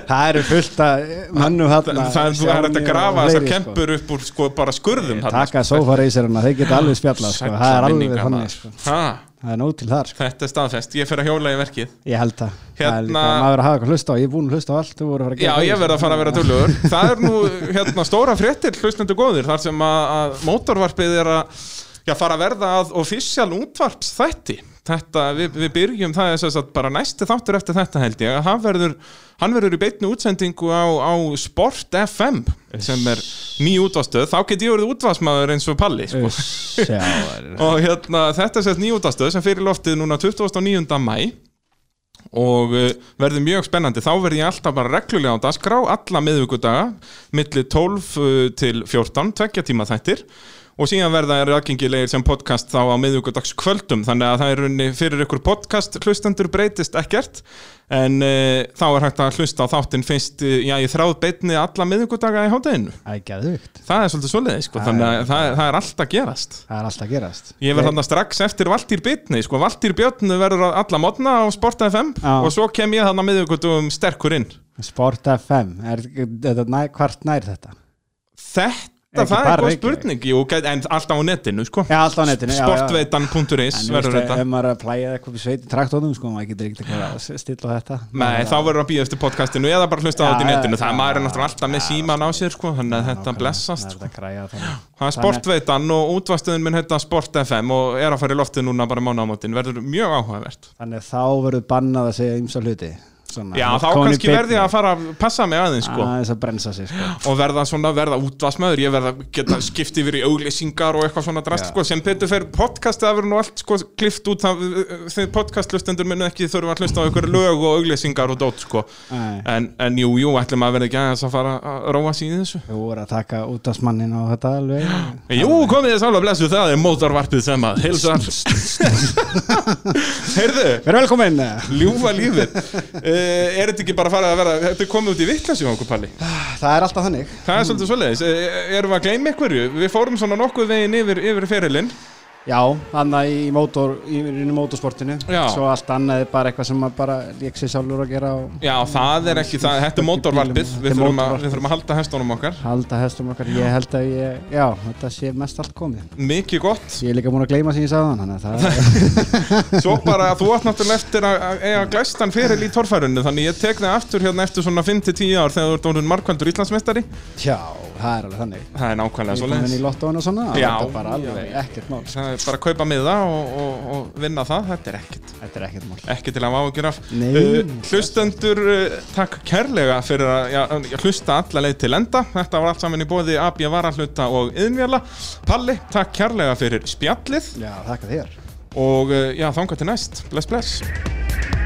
það, er eru fullt að mönnum það, þarna það, er að grafa þessar kempur upp úr sko, bara skurðum sko. sofareiseruna, þeir geta alveg spjalla sko. Sælla það er alveg þannig sko. Það er nóg til þar sko. Þetta er staðfest, ég fer að hjóla í verkið. Ég held það, Hérna- maður að hafa eitthvað hlusta á. Ég er búin að hlusta á allt, Já, ég verð að fara að vera dölugur Það er nú hérna stóra fréttir hlustendur góðir þar sem að, að mótorvarpið er að já, fara að verða að official útvarps þætti Þetta, við, við byrjum það er sem sagt bara næsti þáttur eftir þetta held ég. Að hann verður, hann verður í beitni útsendingu á, á Sport FM sem er ný útvastöð þá get ég verið útvasmaður eins og Palli sko. Og hérna, þetta er sérst nýjútastöð sem fyrir loftið núna 29. mæ og uh, verður mjög spennandi. Þá verður ég alltaf bara reglulega á dagskrá alla miðvíkudaga, milli 12 uh, til 14, tveggja tíma þættir og síðan verða er aðgengilegir sem podcast þá á miðvíkudags kvöldum þannig að það er runni fyrir ykkur podcast hlustendur breytist ekkert. En uh, þá er hægt að hlusta á þáttinn fyrst uh, já, í þráð beitni alla miðvíkudaga í hátæðinu það er er svolítið svoleiði sko, Það þannig er- að það, er- það er alltaf gerast. Það er alltaf gerast. Ég verð þarna strax eftir Valtýr Bitni sko, Valtýr Björn verður á alla mótna á Sport FM Já. og svo kem ég þarna miðugutum sterkur inn. Sport FM, er þetta nær, hvart nær þetta? Þetta, Ekki það er góð spurning jú, en alltaf á netinu sko. Já, alltaf á netinu. Sportveitan.is verður þetta. ef maður er að plæja eitthvað í sveiti traktónum sko, maður getur ekkert eitthvað að stilla þetta. Nei, þá er verður að býja eftir podcastinu eða bara hlusta á þetta í netinu. Það maður er náttúrulega alltaf með síman á sér sko, þannig að þetta blessast það er sko. þetta. Það. Er Sportveitan og útvastuðin minn heita Sport FM og er að fara í loftið núna bara mánaðamótin verður mjög áhugavert. Þannig að að svona, Já, þá kannski verði ég að fara að passa mig aðeins sko. Aðeins að brensa sig sko. og verða svona, verða útvarsmaður ég verða geta skipt yfir í auglýsingar og eitthvað svona drast sko, sem betur fer podcastið að vera nú allt sko klift út þegar podcastlustendur minna ekki þurfa að hlusta á ykkur lög og auglýsingar og dót sko, en, en jú, jú, ætlum að verða ekki aðeins að fara að róa í þessu. Þú voru að taka útastmannin og þetta alveg. Jú, komið þið sála er að Heyrðu, Verður velkomin. Ljúfa lífið Er þetta ekki bara fara að vera Þetta er komið út í vittlössu á okkur palli? Það er alltaf þannig. Það er svolítið svoleiðis, Eh, erum við að gleyma einhverju? Við fórum svona nokkuð veginn yfir, yfir ferilinn Já, þannig í, mótor, í, í motorsportinu. Já. Svo allt annað er bara eitthvað sem maður bara lék sér sjálfur að gera og Já, það er ekki, það, þetta er mótorvarpið Þetta Við þurfum, að, við þurfum að halda hestunum okkar. Halda hestum okkar. Ég held að ég, já, þetta sé mest allt komið. Mikið gott. Ég er líka múin að gleyma sem ég sagði Þannig Svo bara, þú átt náttúrulega eftir að eiga glæstan feril í torfærunni Þannig ég tek það aftur hérna eftir svona 5-10 ár Þegar þú ert orðin markvældur Íslandsmeistari. Já, það er alveg þannig. Það er nákvæmlega svo leiðis mál Það er bara að kaupa miða og, og, og vinna það Þetta er ekkert, Þetta er ekkert mál. Ekki til að áhugjur af. Uh, Hlustendur, uh, takk kærlega fyrir að já, hlusta alla leið til enda. Þetta var allt saman í bóði AB Varahluta og Yðnvjala Palli, takk kærlega fyrir spjallið. Já, þakka þér. Og uh, já, þangað til næst. Bless, bless